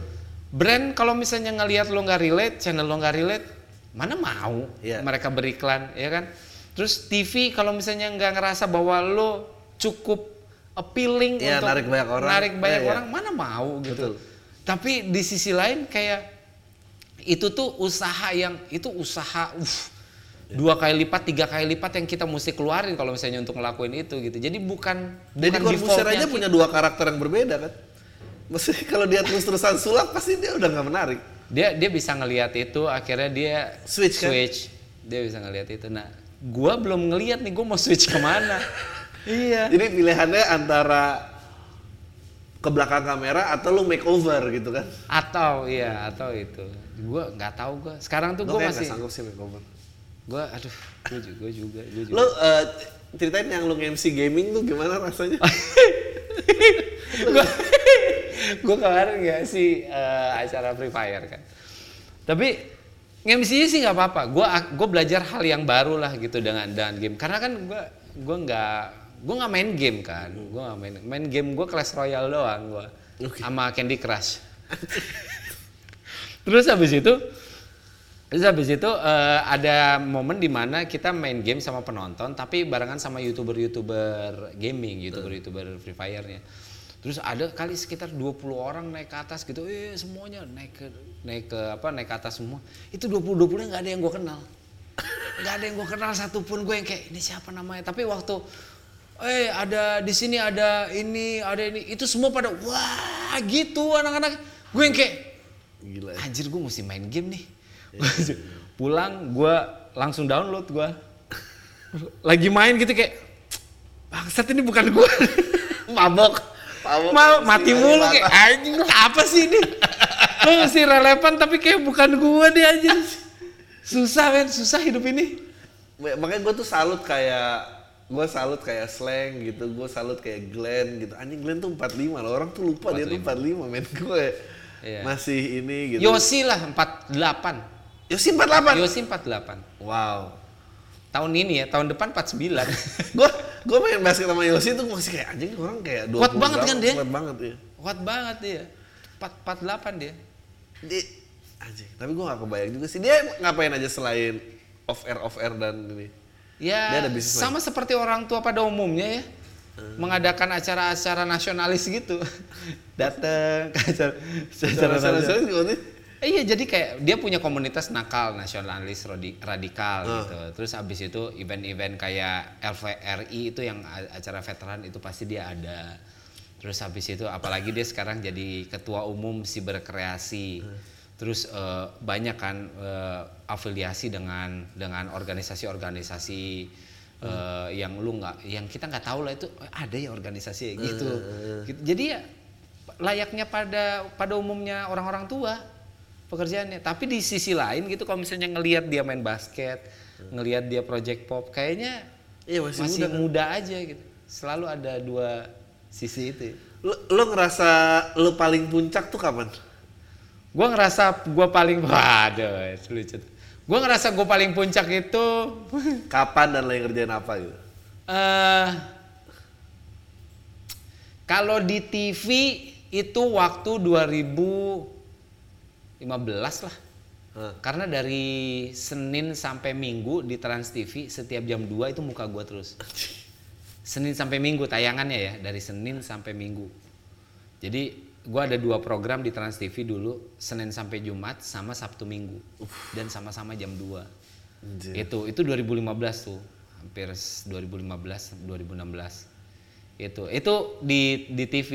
brand kalau misalnya ngelihat lo nggak relate channel lo nggak relate mana mau Iya. mereka beriklan ya kan terus TV kalau misalnya nggak ngerasa bahwa lo cukup appealing Iya, untuk narik banyak orang. narik banyak Iya, iya. orang mana mau gitu Betul. tapi di sisi lain kayak itu tuh usaha yang itu usaha uff, dua kali lipat tiga kali lipat yang kita mesti keluarin kalau misalnya untuk ngelakuin itu gitu jadi bukan Corbuzier defaultnya aja kita. punya dua karakter yang berbeda kan. Maksudnya kalau dia terus-terusan sulap pasti dia udah nggak menarik. dia dia bisa ngelihat itu akhirnya dia Switch, kan? dia bisa ngelihat itu nah gua belum ngelihat nih gua mau switch ke mana iya Jadi pilihannya antara ke belakang kamera atau lu makeover gitu kan. atau iya atau itu gua nggak tahu gua sekarang tuh gua masih nggak sanggup sih makeover. Gua aduh gua juga gua juga, gua juga. Lu eh, ceritain yang lu MC gaming tuh gimana rasanya? gua gua kemarin nggak sih eh, acara Free Fire kan tapi nge sih nggak apa-apa gua gua belajar hal yang baru lah gitu dengan dengan game karena kan gua gua nggak gua nggak main game kan gua nggak main main game gua Clash Royale doang gua Oke. sama Candy Crush terus habis itu Terus habis itu eh, ada momen di mana kita main game sama penonton tapi barengan sama youtuber-youtuber gaming, youtuber-youtuber Free Fire-nya. Terus ada kali sekitar 20 orang naik ke atas gitu, eh semuanya naik ke naik ke apa naik ke atas semua. Itu 20 20 nggak ada yang gue kenal. Nggak ada yang gue kenal satupun gue yang kayak ini siapa namanya. Tapi waktu eh ada di sini ada ini, ada ini, itu semua pada wah gitu anak-anak. Gue yang kayak Gila. ya. anjir gue mesti main game nih pulang gue langsung download gue lagi main gitu kayak bangsat ini bukan gue Mabok. Mabok. mati mulu kayak anjing apa sih ini lu mesti relevan tapi kayak bukan gue deh anjir susah men susah hidup ini Makanya gue tuh salut kayak gue salut kayak slang gitu, gue salut kayak Glenn gitu. Anjing Glenn tuh 45 loh, orang tuh lupa dia tuh 45 men gue Iya. masih ini gitu. Yosi lah 48 Yosi 48. Yosi 48 Wow. tahun ini ya tahun depan 49 gue gue main basket sama Yosi tuh masih kayak anjing orang kayak 20 Kuat banget kan dia? Kuat banget ya. kuat banget dia 4, 48 dia Dia, anjing, tapi gue gak kebayang juga sih dia ngapain aja selain off air off air dan ini. Dia Ya, ada bisnis sama seperti orang tua pada umumnya ya. Mengadakan acara-acara nasionalis gitu. Datang ke acara, acara Cara nasionalis. Iya, jadi kayak dia punya komunitas nakal nasionalis radikal gitu. Terus abis itu event-event kayak LVRI itu yang acara veteran itu pasti dia ada. Terus habis itu apalagi dia sekarang jadi ketua umum siberkreasi. Terus eh, banyak kan eh, afiliasi dengan dengan organisasi-organisasi eh, yang lu nggak yang kita nggak tahu lah itu ada ya organisasi gitu. Gitu. Jadi ya layaknya pada pada umumnya orang-orang tua pekerjaannya. Tapi di sisi lain gitu kalau misalnya ngelihat dia main basket, ngelihat dia project pop kayaknya Iya masih, masih, muda. muda, aja gitu. Selalu ada dua sisi itu. Lu, lu ngerasa lu paling puncak tuh kapan? Gua ngerasa gua paling waduh lucu. Gua ngerasa gua paling puncak itu Kapan dan lagi ngerjain apa gitu? eh kalau di TV itu waktu 2015 lah. Hah. Karena dari Senin sampai Minggu di Trans TV setiap jam 2 itu muka gua terus. Senin sampai Minggu tayangannya ya, dari Senin sampai Minggu. Jadi gua ada dua program di Trans TV dulu, Senin sampai Jumat sama Sabtu Minggu. Dan sama-sama jam 2. Anjir. Itu itu 2015 tuh. Hampir s- 2015, 2016. Itu itu di di TV.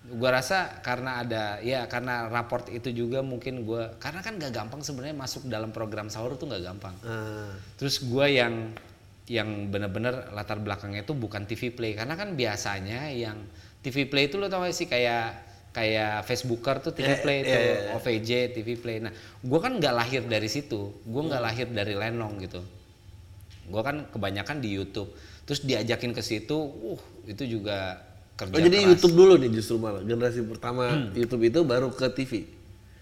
Gua rasa karena ada ya karena raport itu juga mungkin gua karena kan gak gampang sebenarnya masuk dalam program sahur tuh gak gampang. Ah, Terus gua yang yang bener-bener latar belakangnya itu bukan TV play karena kan biasanya yang TV play itu lo tau gak sih kayak kayak Facebooker tuh TV Iya, Play iya, tuh, iya, iya. OVJ TV Play. Nah, gua kan nggak lahir dari situ, gua nggak lahir dari Lenong gitu. Gua kan kebanyakan di YouTube. Terus diajakin ke situ, uh itu juga kerja Oh, jadi keras. YouTube dulu nih justru malah generasi pertama YouTube itu baru ke TV.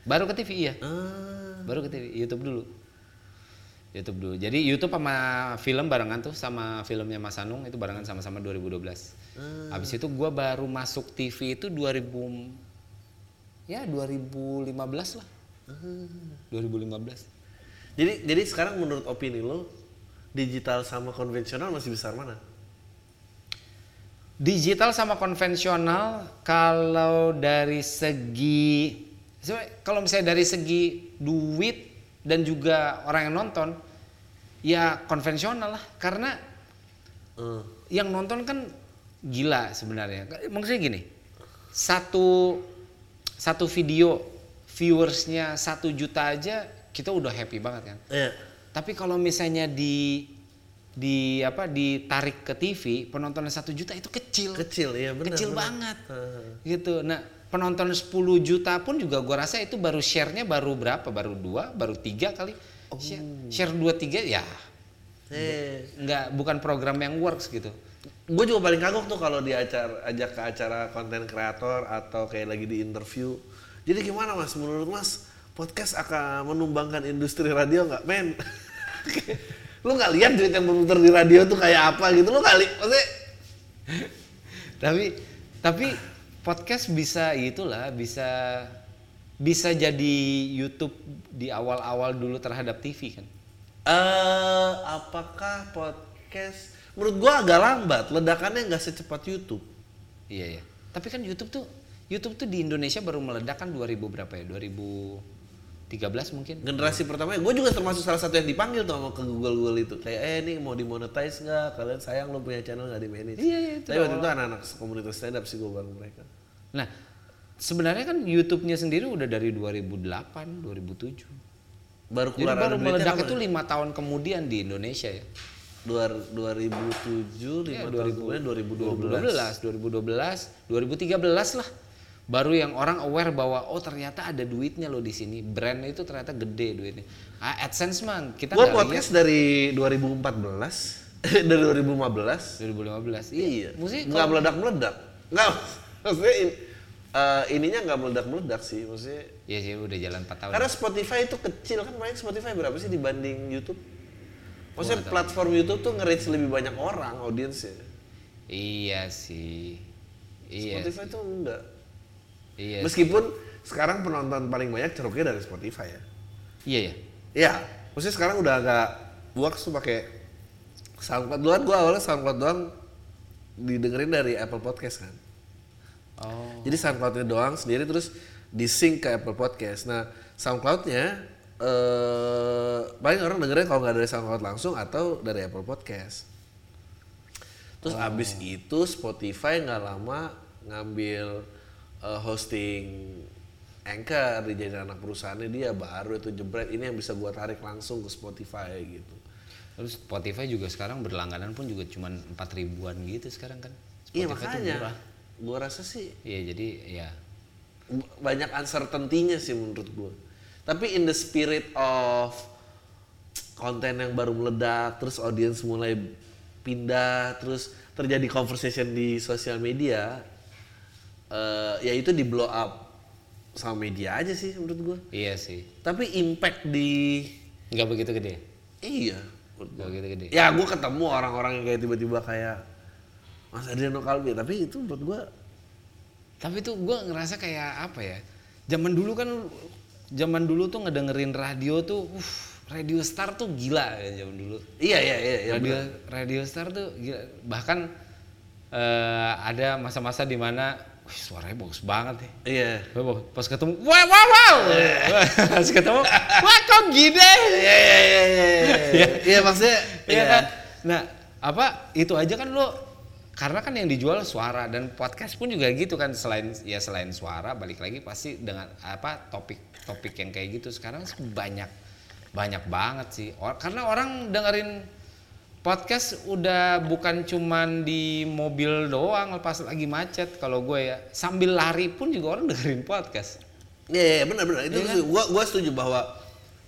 Baru ke TV iya. Ah. Baru ke TV, YouTube dulu. YouTube dulu. Jadi YouTube sama film barengan tuh sama filmnya Mas Anung itu barengan sama-sama 2012. Habis itu gua baru masuk TV itu 2000 ya 2015 lah. 2015. Jadi jadi sekarang menurut opini lo digital sama konvensional masih besar mana? Digital sama konvensional kalau dari segi kalau misalnya dari segi duit dan juga orang yang nonton ya konvensional lah karena Eh, yang nonton kan gila sebenarnya. Maksudnya gini, satu satu video viewersnya satu juta aja kita udah happy banget kan. Iya. Tapi kalau misalnya di di apa ditarik ke TV penontonnya satu juta itu kecil, Kecil ya benar. kecil benar. banget, Heeh. gitu. Nah penonton 10 juta pun juga gua rasa itu baru share-nya baru berapa? Baru dua, baru tiga kali. Share, share dua tiga ya Eh, nggak bukan program yang works gitu. gue juga paling kagok tuh kalau di acara ajak ke acara konten kreator atau kayak lagi di interview. Jadi gimana mas? Menurut mas podcast akan menumbangkan industri radio nggak, men? lu nggak lihat duit yang berputar di radio tuh kayak apa gitu? Lu kali, maksudnya tapi tapi podcast bisa itulah bisa bisa jadi YouTube di awal-awal dulu terhadap TV kan. eh apakah podcast menurut gua agak lambat, ledakannya nggak secepat YouTube. Iya ya. Tapi kan YouTube tuh YouTube tuh di Indonesia baru meledak kan 2000 berapa ya? 2013 mungkin. Generasi pertamanya, gue juga termasuk salah satu yang dipanggil tuh sama ke Google Google itu. Kayak, eh ini mau dimonetize nggak? Kalian sayang lo punya channel nggak di manage? Iya, iya, itu Tapi waktu itu anak-anak komunitas stand up sih gue bareng mereka. Nah, sebenarnya kan YouTube-nya sendiri udah dari 2008, 2007. Baru Jadi keluar baru ada berita meledak itu lima tahun kemudian di Indonesia ya. Dua- 2007, lima Iya, tahun kemudian 2012. 2012, 2013 lah. Baru yang orang aware bahwa oh ternyata ada duitnya loh di sini. Brand itu ternyata gede duitnya. Ah, AdSense man, kita lihat podcast dari 2014, dari 2015. 2015. Iya, Musik nggak meledak-meledak. Nggak, maksudnya in- eh, ininya nggak meledak-meledak sih. Maksudnya Iya sih udah jalan 4 tahun. Karena Spotify itu kecil kan paling Spotify berapa sih dibanding YouTube? Maksudnya platform YouTube tuh nge-reach lebih banyak orang audiensnya. Iya sih. Iya. Spotify tuh enggak. Iya. Meskipun sekarang penonton paling banyak ceruknya dari Spotify ya. Iya ya. Iya, maksudnya sekarang udah agak gua tuh pakai SoundCloud duluan gua awalnya SoundCloud doang didengerin dari Apple Podcast kan. Oh. Jadi SoundCloud-nya doang sendiri terus di-sync ke Apple Podcast. Nah, SoundCloud-nya eh paling orang dengerin kalau nggak dari SoundCloud langsung atau dari Apple Podcast. Terus abis itu Spotify nggak lama ngambil eh, hosting Anchor dijadiin anak perusahaannya dia baru itu jebret ini yang bisa gua tarik langsung ke Spotify gitu. Terus Spotify juga sekarang berlangganan pun juga cuma 4 ribuan gitu sekarang kan. Iya Spotify tuh makanya murah. gua rasa sih Iya jadi ya banyak uncertainty-nya sih menurut gue. Tapi in the spirit of konten yang baru meledak, terus audience mulai pindah, terus terjadi conversation di sosial media, eh ya itu di blow up sama media aja sih menurut gue. iya sih. Tapi impact di Nggak begitu gede. iya, Nggak begitu gede. Ya gue ketemu orang-orang yang kayak tiba-tiba kayak Mas Adriano Kalbi, tapi itu menurut gue Tapi tuh gue ngerasa kayak apa ya? Zaman dulu kan, zaman dulu tuh ngedengerin radio tuh, uh, radio star tuh gila ya zaman dulu. iya iya iya, iya radio radio star tuh gila. Bahkan eh, ada masa-masa di mana, wih suaranya bagus banget ya. iya. Wah, Pas ketemu, wow wow wow. Pas ketemu, wah kok gini? Iya iya iya iya. Iya maksudnya Iya kan? Nah, apa itu aja kan lo karena kan yang dijual suara dan podcast pun juga gitu kan selain ya selain suara balik lagi pasti dengan apa topik-topik yang kayak gitu sekarang banyak banyak banget sih Or- karena orang dengerin podcast udah bukan cuman di mobil doang pas lagi macet kalau gue ya sambil lari pun juga orang dengerin podcast Iya, iya, benar benar. Itu Iya kan? setuju. gua gua setuju bahwa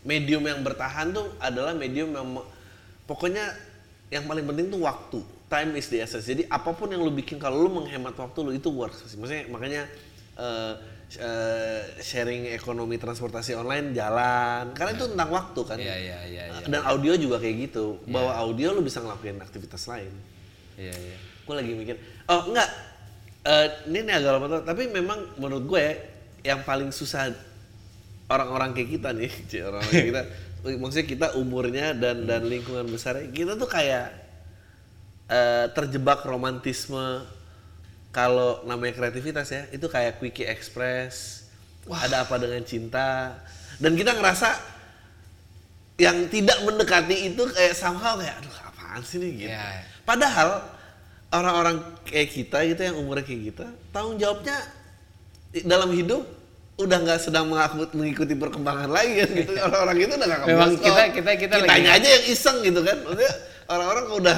medium yang bertahan tuh adalah medium yang pokoknya yang paling penting tuh waktu. Time is the essence. Jadi apa pun yang lu bikin kalau lu menghemat waktu lu itu works. Maksudnya makanya eh, eh, sharing ekonomi transportasi online jalan karena itu tentang waktu kan. Iya, iya, iya, iya. Dan audio juga kayak gitu. Bahwa audio lu bisa ngelakuin aktivitas lain. iya iya Gue lagi mikir, oh enggak, Eh, ini, ini agak lama tapi memang menurut gue yang paling susah orang-orang kayak kita nih, Ci, orang-orang kayak kita, maksudnya kita umurnya dan dan lingkungan besar kita tuh kayak eh, terjebak romantisme kalau namanya kreativitas ya, itu kayak quickie express, ada apa dengan cinta, dan kita ngerasa yang tidak mendekati itu kayak somehow kayak aduh apaan sih nih gitu. Iya. Padahal orang-orang kayak kita gitu yang umurnya kayak kita, tanggung jawabnya dalam hidup udah nggak sedang mengikuti perkembangan lagi kan gitu. Orang-orang itu udah nggak Memang kita- kita- kita Kitanya lagi- aja yang iseng gitu kan. Maksudnya orang-orang udah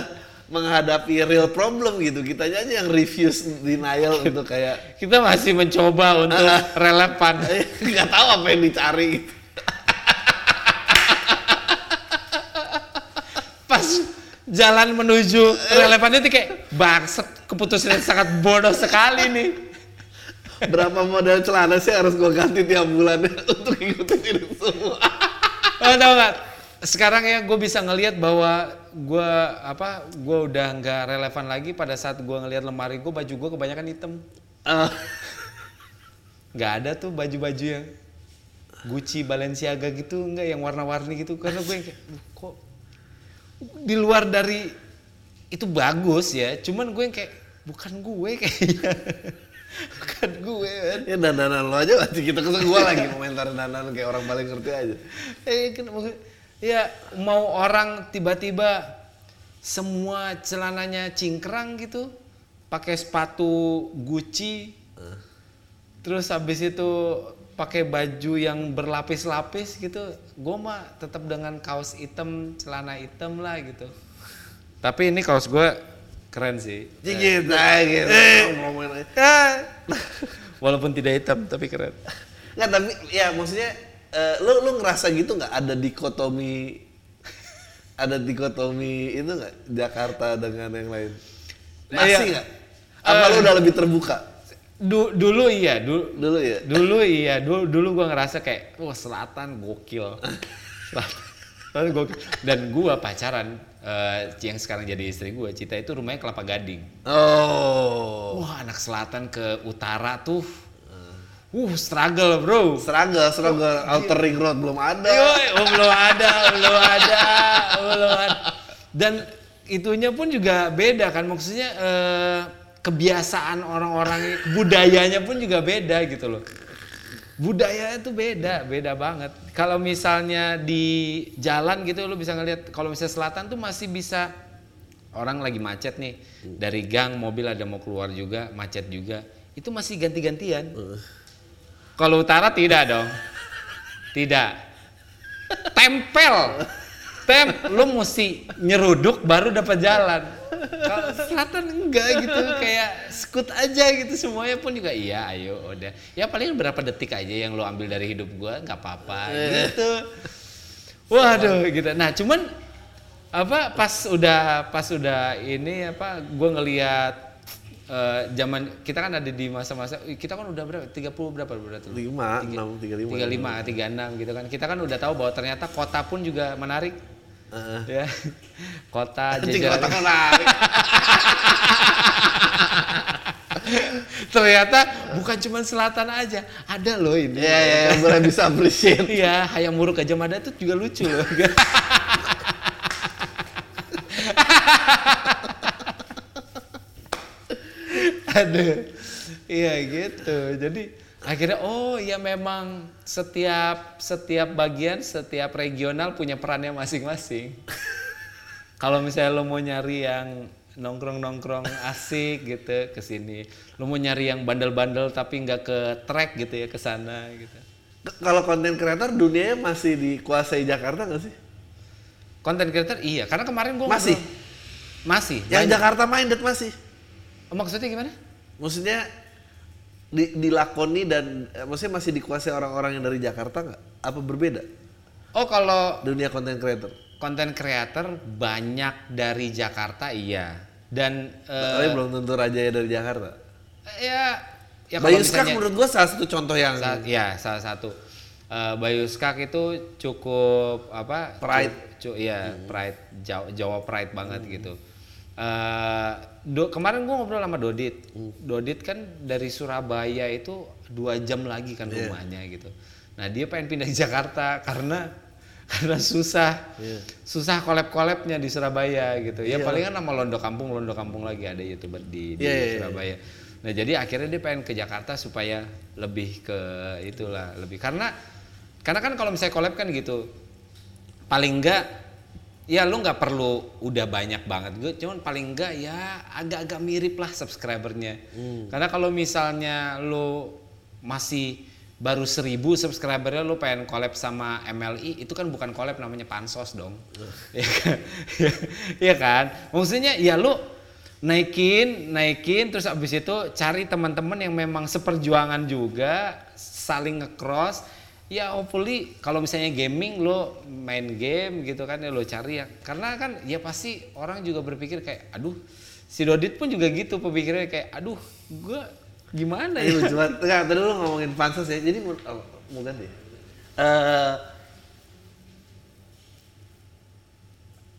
menghadapi real problem gitu. Kitanya aja yang refuse denial untuk kayak kita masih mencoba untuk relevan eh, nggak tahu apa yang dicari gitu. pas jalan menuju relevan itu kayak bangset keputusan yang sangat bodoh sekali nih Berapa model celana sih harus gue ganti tiap bulannya untuk ikutin ini semua. Oh, tau gak? Sekarang ya gue bisa ngelihat bahwa gue apa gue udah nggak relevan lagi pada saat gue ngelihat lemari gue baju gue kebanyakan hitam. Ah, Nggak ada tuh baju-baju yang Gucci, Balenciaga gitu nggak yang warna-warni gitu karena gue yang kayak "Duh, kok di luar dari itu bagus ya, cuman gue yang kayak bukan gue kayaknya. bukan gue kan. ya dandanan lo aja masih kita kesel gue lagi komentarin dandanan kayak orang paling ngerti aja. Eh, maksud- ya mau orang tiba-tiba semua celananya cingkrang gitu, pakai sepatu Gucci, terus habis itu pakai baju yang berlapis-lapis gitu, gue mah tetap dengan kaos hitam, celana hitam lah gitu. Tapi ini kaos gue keren sih. Aja gitu. Ngomongin aja. Ah. Walaupun tidak hitam tapi keren. Nggak tapi ya maksudnya eh, lu lu ngerasa gitu nggak ada dikotomi ada dikotomi itu nggak Jakarta dengan yang lain? Masih Iya. nggak? Apa lu udah lebih terbuka Du- dulu iya, dulu dulu ya? dulu iya dulu dulu gue ngerasa kayak wah selatan gokil selatan gokil dan gue pacaran eh, yang sekarang jadi istri gue Cita itu rumahnya kelapa gading Oh. wah anak selatan ke utara tuh uh struggle bro. Struggle, struggle, outer ring road belum ada. Yoi, oh, belum ada belum ada belum ada. Dan itunya pun juga beda kan maksudnya eh, kebiasaan orang-orang budayanya pun juga beda gitu loh. Budaya itu beda beda banget. Kalau misalnya di jalan gitu lo bisa ngeliat kalau misalnya selatan tuh masih bisa orang lagi macet nih. Dari gang mobil ada mau keluar juga macet juga. Itu masih ganti-gantian kalau utara tidak dong. Tidak. Tempel. Tem lu mesti nyeruduk baru dapat jalan. Kalau selatan enggak gitu kayak skut aja gitu semuanya pun juga iya ayo udah. Ya paling berapa detik aja yang lu ambil dari hidup gua nggak apa-apa gitu. Waduh gitu. Nah cuman apa pas udah pas udah ini apa gua ngelihat eh, zaman kita kan ada di masa-masa kita kan udah berapa 30 berapa berarti lu? Lima, enam, tiga lima. 35, 36 gitu kan. Kita kan udah tahu bahwa ternyata kota pun juga menarik. Heeh. Ya. Kota jajaran. kota menarik. ternyata bukan cuma selatan aja, ada loh ini. Iya, iya, yang boleh bisa appreciate. Iya, hayam muruk aja Mada tuh juga lucu loh. Aduh. Iya gitu. Jadi akhirnya oh ya memang setiap setiap bagian, setiap regional punya perannya masing-masing. Kalau misalnya lo mau nyari yang nongkrong-nongkrong asik gitu ke sini. Lo mau nyari yang bandel-bandel tapi nggak ke track gitu ya ke sana gitu. Kalau konten kreator dunianya masih dikuasai Jakarta nggak sih? Konten creator iya, karena kemarin gua Masih? ngobrol- Masih. Yang banyak. Jakarta minded masih. Oh, maksudnya gimana? Maksudnya di, dilakoni dan eh, maksudnya masih dikuasai orang-orang yang dari Jakarta nggak? Apa berbeda Oh, kalau dunia content creator? konten creator banyak dari Jakarta iya. Dan eh, Tapi belum tentu raja dari Jakarta. ya ya kalau Bayu Skak misalnya- menurut gua salah satu contoh yang Sa- ya salah satu Eh, Bayu Skak itu cukup apa Pride. cu, cu- iya pride Jawa, Jawa pride banget gitu Eh, do, kemarin gua ngobrol sama Dodit. Dodit kan dari Surabaya itu dua jam lagi kan rumahnya gitu. Nah dia pengen pindah ke Jakarta karena karena susah. Susah kolab kolabnya di Surabaya gitu. Ya Iya. palingan nama Londo Kampung Londo Kampung lagi ada youtuber di, di Iya, iya, iya. Surabaya. Nah jadi akhirnya dia pengen ke Jakarta supaya lebih ke itulah lebih. Karena karena kan kalau misalnya collab kan gitu paling enggak ya lu nggak perlu udah banyak banget. Gue cuman paling enggak ya agak-agak mirip lah subscribernya. Karena kalau misalnya lu masih baru seribu subscribernya lu pengen collab sama MLI itu kan bukan collab namanya pansos dong. Ya kan? Iya kan? Maksudnya ya lu naikin naikin terus abis itu cari teman-teman yang memang seperjuangan juga saling ngecross ya hopefully kalau misalnya gaming lo main game gitu kan ya lo cari ya karena kan ya pasti orang juga berpikir kayak aduh si Dodit pun juga gitu pemikirannya kayak aduh gua gimana ya lucu banget. Enggak, tadi lu ngomongin pansos ya. Jadi oh, mau ganti. Eh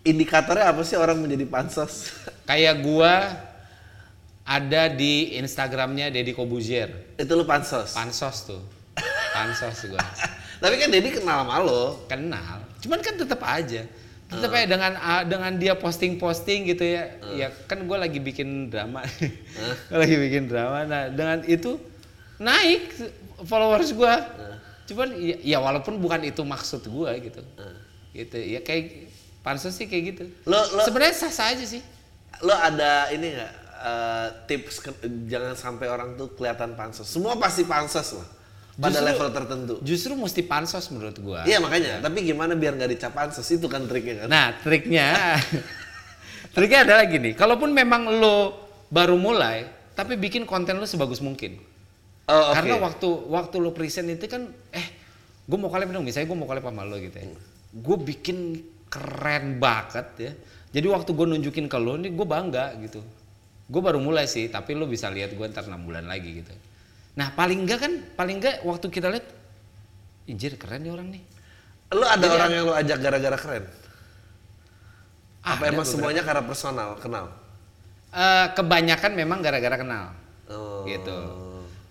indikatornya apa sih orang menjadi pansos? kayak gua ada di Instagramnya Deddy Kobuzier Itu lu pansos. pansos tuh pansos gua. Tapi kan Dedi kenal sama lo. kenal. Cuman kan tetap aja. Tetap aja dengan ah, dengan dia posting posting gitu ya. Ya kan gue lagi bikin drama. Gua lagi bikin drama. Nah dengan itu naik followers gue cuman ya, ya walaupun bukan itu maksud gue gitu. Gitu. Ya kayak pansos sih kayak gitu. Lo lo sebenarnya sah sah aja sih. Lo ada ini nggak eh, tips ke- jangan sampai orang tuh kelihatan pansos. Semua pasti pansos lah. Pada Justru- level tertentu. justru mesti pansos menurut gue Iya makanya. Tapi gimana biar nggak dicap pansos itu kan triknya kan. Nah, triknya triknya adalah gini, kalaupun memang lo baru mulai, tapi bikin konten lo sebagus mungkin. oh, oke. Karena waktu waktu lo present itu kan eh gue mau collab dong, misalnya gue mau collab sama lo gitu ya. Gue bikin keren banget ya. Jadi waktu gue nunjukin ke lo nih gue bangga gitu. Gue baru mulai sih, tapi lo bisa lihat gue ntar 6 bulan lagi gitu. Nah paling enggak kan, paling enggak waktu kita lihat, injir keren nih orang nih. Lo ada Jadi orang yang lo ajak gara-gara keren? Ah, Apa emang semuanya karena personal kenal? Eh, kebanyakan memang gara-gara kenal. Oh. gitu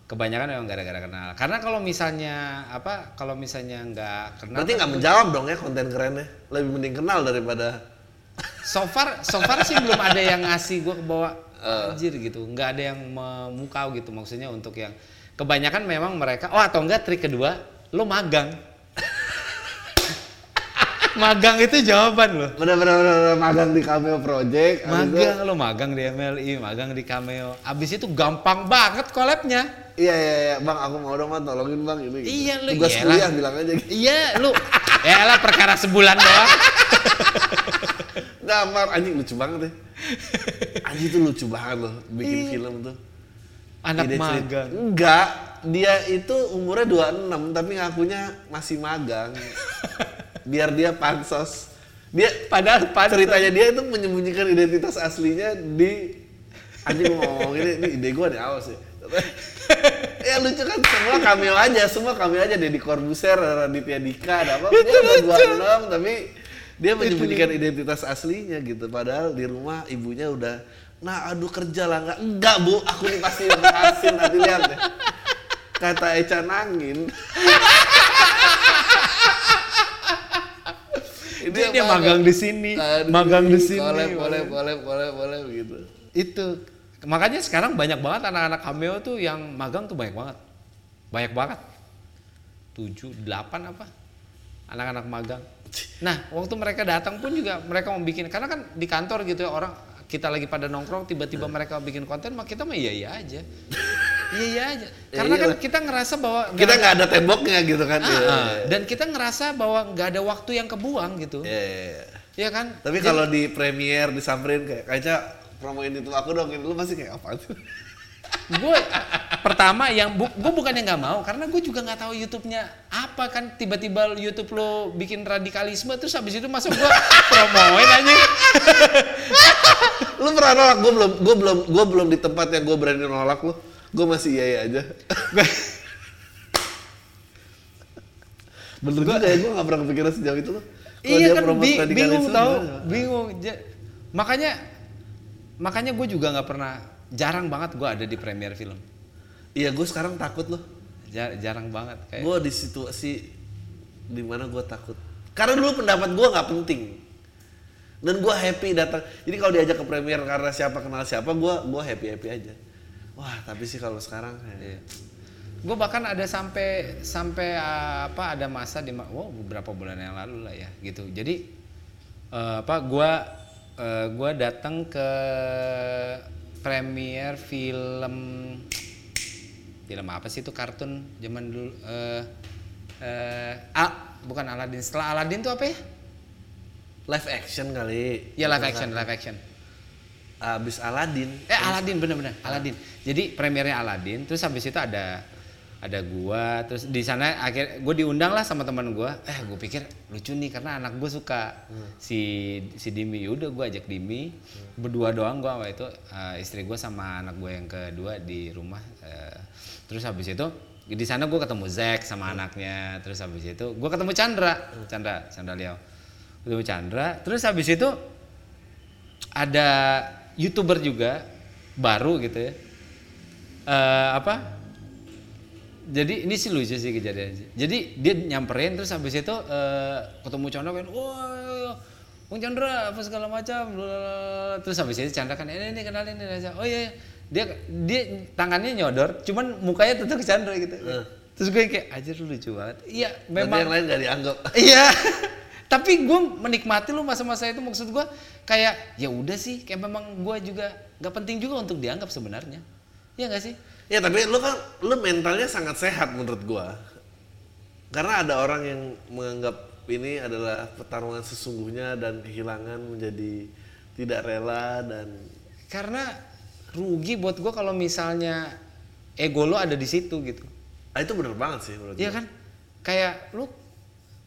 kebanyakan memang gara-gara kenal karena kalau misalnya apa kalau misalnya nggak kenal Berarti nggak menjawab dong ya konten kerennya. Lebih mending kenal daripada so far so far sih belum ada yang ngasih gue ke bawah Eh. anjir gitu nggak ada yang memukau gitu maksudnya untuk yang kebanyakan memang mereka oh atau enggak trik kedua lo magang magang itu jawaban lo bener-bener magang di Cameo Project. itu- magang lo magang di MLI magang di Cameo abis itu gampang banget collabnya Iya iya iya, Bang aku mau dong Bang, tolongin Bang ini. gitu. Iya, lu Tugas iyalah. kuliah bilang aja gitu. iya lu ya lah perkara sebulan doang Gambar anjing lucu banget deh. Anjing tuh lucu banget loh bikin Iya. film tuh. Anak Ide cerita- magang Enggak, dia itu umurnya 26 tapi ngakunya masih magang. Biar dia pansos. Dia padahal pansos. ceritanya dia itu menyembunyikan identitas aslinya di anjing mau ngomong ini, ini ide gua nih awas sih. ya lucu kan semua cameo aja, semua cameo aja Deddy Corbuzier, Raditya Dika, ada apa? Dia udah 26 tapi dia menyembunyikan identitas aslinya gitu. Padahal di rumah ibunya udah, nah aduh kerja lah. Nggak, enggak bu, aku nih pasti berhasil nanti lihat deh. Kata Eca Nangin. dia, dia magang di sini Aduh, magang di sini Boleh, boleh, boleh, boleh, boleh begitu. itu makanya sekarang banyak banget anak-anak cameo tuh yang magang tuh banyak banget. Banyak banget. Tujuh delapan apa? Anak-anak magang. Nah waktu mereka datang pun juga mereka mau bikin karena kan di kantor gitu ya orang kita lagi pada nongkrong tiba-tiba mereka bikin konten mah kita mah iya iya aja iya iya aja karena kan iyalah. kita ngerasa bahwa Kita nggak ada temboknya gitu kan. Ah, Iya, ah. dan kita ngerasa bahwa nggak ada waktu yang kebuang gitu Iya, iya, iya. Iya kan? Tapi kalau di premiere disamperin kayak kaca promoin itu aku dong, lu pasti kayak apa tuh? gue pertama yang bu, gue bukannya nggak mau karena gue juga nggak tahu YouTube-nya apa kan tiba-tiba YouTube lo bikin radikalisme terus habis itu masuk gue promoin aja lu pernah nolak? Gue belum, gue belum, gue belum di tempat yang gue berani nolak lu. Gue masih iya iya aja. Bener juga ya, gue gak pernah kepikiran sejauh itu loh. Iya kan bi- bingung tau bingung makanya makanya gue juga nggak pernah jarang banget gue ada di premier film Iya, gue sekarang takut loh. Ja- jarang banget kayak Gue di situasi di mana gue takut. Karena dulu pendapat gue nggak penting. Dan gue happy datang. Jadi kalau diajak ke premier karena siapa kenal siapa, gue gue happy happy aja. Wah, tapi sih kalau sekarang Iya. ya. gue bahkan ada sampai sampai uh, apa ada masa di wow beberapa bulan yang lalu lah ya gitu jadi uh, apa gue uh, gua datang ke premier film film apa sih itu kartun zaman dulu eh eh, ah, bukan Aladdin setelah Aladdin tuh apa ya Live action kali. ya live action live action Abis Aladdin. Eh Aladin bener-bener Aladin. Jadi premiernya Aladin, terus habis itu ada ada gua, terus di sana akhir gue diundang lah sama teman gua. Eh gue pikir lucu nih karena anak gue suka si si Dimi. Udah gue ajak Dimi berdua doang gua waktu itu eh, istri gue sama anak gue yang kedua di rumah. Eh, terus habis itu di sana gue ketemu Zack sama anaknya. Terus habis itu gue ketemu Chandra, Chandra, Chandra Liao. Ketemu Chandra. Terus habis itu ada youtuber juga baru gitu ya Eh, apa jadi ini sih lucu sih kejadiannya jadi dia nyamperin terus habis itu eh, ketemu Chandra kan wah Bang Chandra apa segala macam blablabla." terus habis itu Chandra kan ini, ini kenalin ini aja oh iya iya." dia dia tangannya nyodor cuman mukanya tetap ke Chandra gitu terus gue kayak aja lucu banget iya Memang memang yang lain gak dianggap. Iya. Tapi gue menikmati lu masa-masa itu maksud gue kayak ya udah sih kayak memang gue juga nggak penting juga untuk dianggap sebenarnya. Iya gak sih? Ya tapi lu kan lu mentalnya sangat sehat menurut gua. Karena ada orang yang menganggap ini adalah pertarungan sesungguhnya dan kehilangan menjadi tidak rela dan Karena rugi buat gue kalau misalnya ego lo ada di situ gitu. ah, itu bener banget sih menurut Iya gua. kan? Kayak lu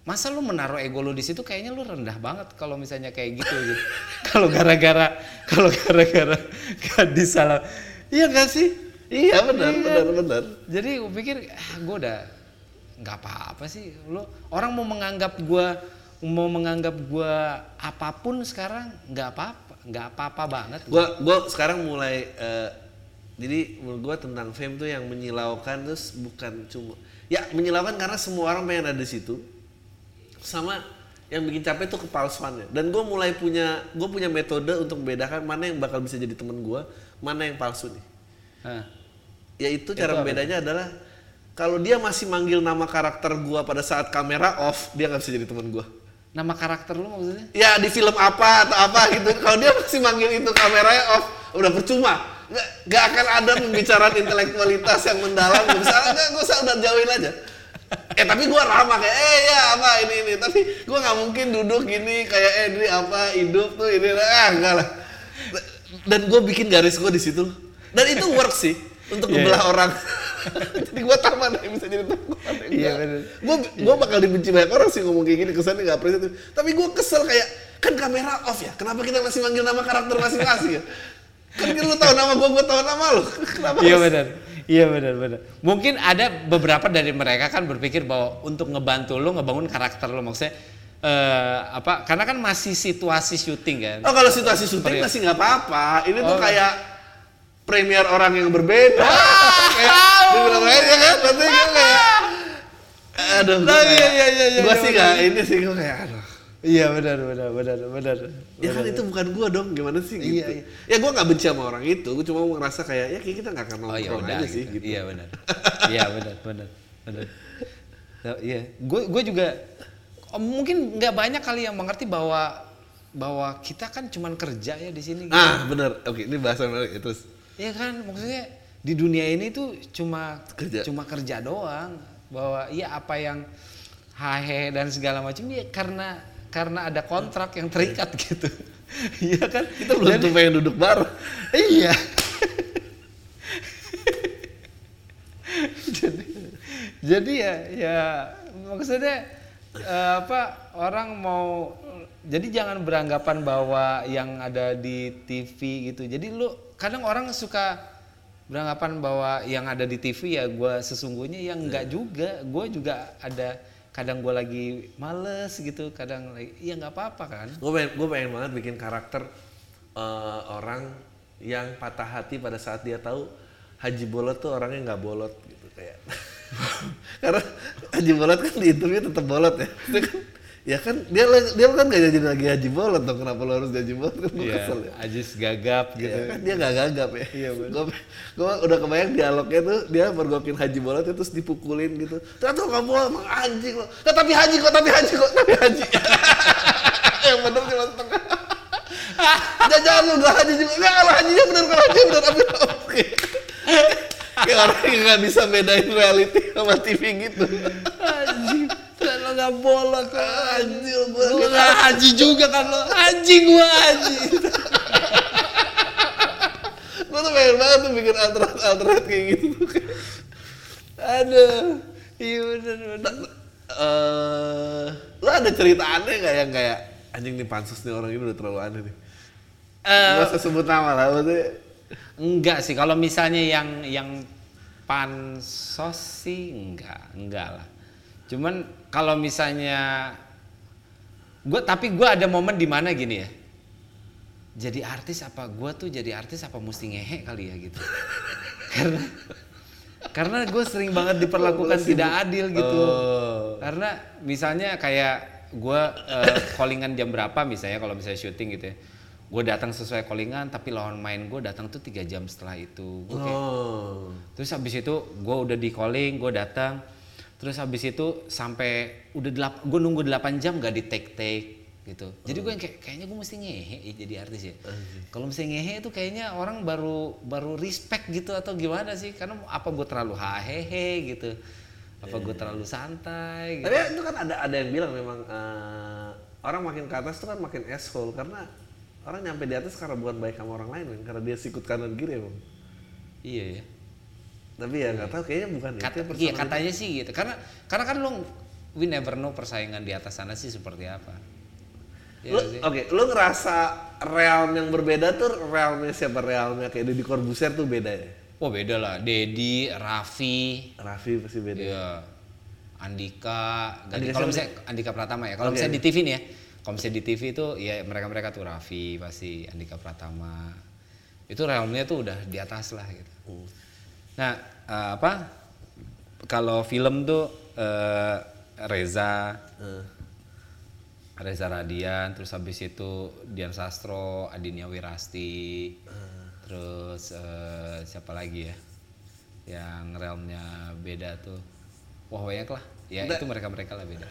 masa lu menaruh ego lu di situ kayaknya lu rendah banget kalau misalnya kayak gitu gitu. kalau gara-gara kalau gara-gara gak disalah. Iya gak sih? Iya benar Iya. benar benar. Jadi gue pikir ah, gue udah nggak apa-apa sih. Lo orang mau menganggap gue mau menganggap gue apa pun sekarang nggak apa-apa, nggak apa-apa banget. Gua gua sekarang mulai eh, jadi menurut gua tentang fame tuh yang menyilaukan terus bukan cuma ya menyilaukan karena semua orang pengen ada di situ. Sama yang bikin capek tuh kepalsuannya. Dan gue mulai punya gue punya metode untuk membedakan mana yang bakal bisa jadi temen gua, mana yang palsu nih. Nah, Yaitu cara apa? membedanya adalah kalau dia masih manggil nama karakter gua pada saat kamera off, dia nggak bisa jadi teman gua. nama karakter lu maksudnya? Ya di film apa atau apa gitu. Kalau dia masih manggil itu kameranya off, udah percuma. Nggak, nggak akan ada pembicaraan intelektualitas yang mendalam. Gak nggak, gue usah udah jauhin aja. Eh tapi gua ramah kayak, eh ya apa ini ini. Tapi gua nggak mungkin duduk gini kayak eh ini apa hidup tuh ini ah enggak lah. Dan gue bikin garis gue di situ. Dan itu work sih untuk Iya, membelah orang. jadi gua tahu mana yang bisa jadi yang Iya, bener. Gua gua bakal dibenci banyak orang sih ngomong kayak gini kesannya nggak apresiatif. Tapi gua kesel kayak kan kamera off ya. Kenapa kita masih manggil nama karakter masing-masing ya? Kan lu tahu nama gua, gua tahu nama lu. Kenapa? Iya benar. Iya benar benar. Mungkin ada beberapa dari mereka kan berpikir bahwa untuk ngebantu lu ngebangun karakter lu maksudnya eh, apa? Karena kan masih situasi syuting kan. Oh kalau situasi syuting masih nggak apa-apa. Ini tuh Oh. kayak premier orang yang berbeda. Kayak di film lain ya kan? Berarti kan kayak Aduh, gua Nah, iya, iya, iya, iya, gua iya, sih benar. nggak ini sih gua kayak aduh. Iya benar benar benar benar. Ya kan itu bukan gua dong, gimana sih gitu. Iya, iya. Ya gua nggak benci sama orang itu, gua cuma ngerasa kayak ya kayak kita nggak akan Oh ya nongkrong udah aja sih gitu. gitu. Iya benar. Iya benar benar benar. So, iya, gue gue juga oh, mungkin nggak banyak kali yang mengerti bahwa bahwa kita kan cuman kerja ya di sini. Gitu. Ah, bener. Oke, ini bahasan menarik. Terus Iya kan, maksudnya di dunia ini tuh cuma Kerja. cuma kerja doang. Bahwa iya apa yang hahe dan segala macam ya karena karena ada kontrak yang terikat gitu. Iya kan? Kita belum tentu pengen duduk bareng. Iya. jadi, jadi ya ya maksudnya eh, apa orang mau jadi jangan beranggapan bahwa yang ada di TV gitu. Jadi lu kadang orang suka beranggapan bahwa yang ada di TV ya gue sesungguhnya yang enggak juga. Gue juga ada kadang gue lagi males gitu, kadang lagi ya nggak apa-apa kan. Gue pengen, gue pengen banget bikin karakter eh, orang yang patah hati pada saat dia tahu Haji Bolot tuh orangnya nggak bolot gitu kayak. Karena Haji Bolot kan di interview tetap bolot ya. Ya kan dia dia kan gak jadi lagi Haji Bolot dong. Kenapa lo harus Haji Bolot? Kan gue kesel ya. Ajis gagap gitu. Iya kan dia gak gagap ya. Iya Gue gue udah kebayang dialognya tuh dia mergokin Haji Bolot itu terus dipukulin gitu. Ternyata kamu emang anjing lo. Nah, tapi Haji kok, tapi Haji kok, tapi Haji. Yang bener cuma setengah. Jangan lu gak Haji juga. Enggak, kalau Hajinya bener, kalau Hajinya bener. Tapi oke. Kayak orang yang gak bisa bedain reality sama TV gitu. Anjing, kan lo gak bolot Anjing gue. Lo gak haji juga kan lo. Anjing gua haji. Gue tuh pengen banget tuh bikin alternate-alternate kayak gitu. Aduh. Iya bener bener. eh lu ada cerita aneh gak yang kayak anjing nih pansus nih orang ini udah terlalu aneh nih. Eh, Gak usah sebut nama lah maksudnya. enggak sih kalau misalnya yang yang pansos sih enggak, enggak lah. Cuman kalau misalnya gue tapi gue ada momen di mana gini ya. Jadi artis apa gue tuh jadi artis apa mesti ngehe kali ya gitu. karena karena gue sering banget diperlakukan tidak adil gitu. Oh. Karena misalnya kayak gue eh, callingan jam berapa misalnya kalau misalnya syuting gitu ya. Gue datang sesuai callingan tapi lawan main gue datang tuh tiga jam setelah itu. Gue kayak Oh. Terus habis itu gue udah di calling, gue datang. Terus habis itu sampai udah delap, gue nunggu 8 jam gak di take take gitu. Jadi gue yang kayak kayaknya gue mesti ngehe jadi artis ya. Kalau mesti ngehe itu kayaknya orang baru baru respect gitu atau gimana sih? Karena apa gue terlalu hahehe gitu? Apa gue terlalu santai? Gitu. Tapi itu kan ada ada yang bilang memang eh, orang makin ke atas tuh kan makin asshole karena orang nyampe di atas karena bukan baik sama orang lain, men. karena dia sikut kanan kiri emang. Iya ya. Tapi ya nggak tahu kayaknya bukan Kata, itu ya iya katanya sih gitu. Karena karena kan lu we never know persaingan di atas sana sih seperti apa. Iya nggak sih? Oke, lu ngerasa realm yang berbeda tuh realmnya siapa realmnya kayak Deddy Corbuzier tuh beda ya? Oh beda lah, Dedi, Raffi, Raffi pasti beda. ya, Andika. Andika Kalau misalnya Andika Pratama ya, kalau Oke. misalnya di TV nih ya, kalau misalnya di TV itu ya mereka-mereka tuh Raffi pasti Andika Pratama, itu realmnya tuh udah di atas lah gitu. Hmm. Nah eh, apa? Kalau film tuh eh, Reza, Eh, Reza Radian, terus habis itu Dian Sastro, Adinia Wirasti, terus eh, siapa lagi ya? Yang realmnya beda tuh. Wah banyak lah. Ya Nggak. itu mereka-mereka lah beda.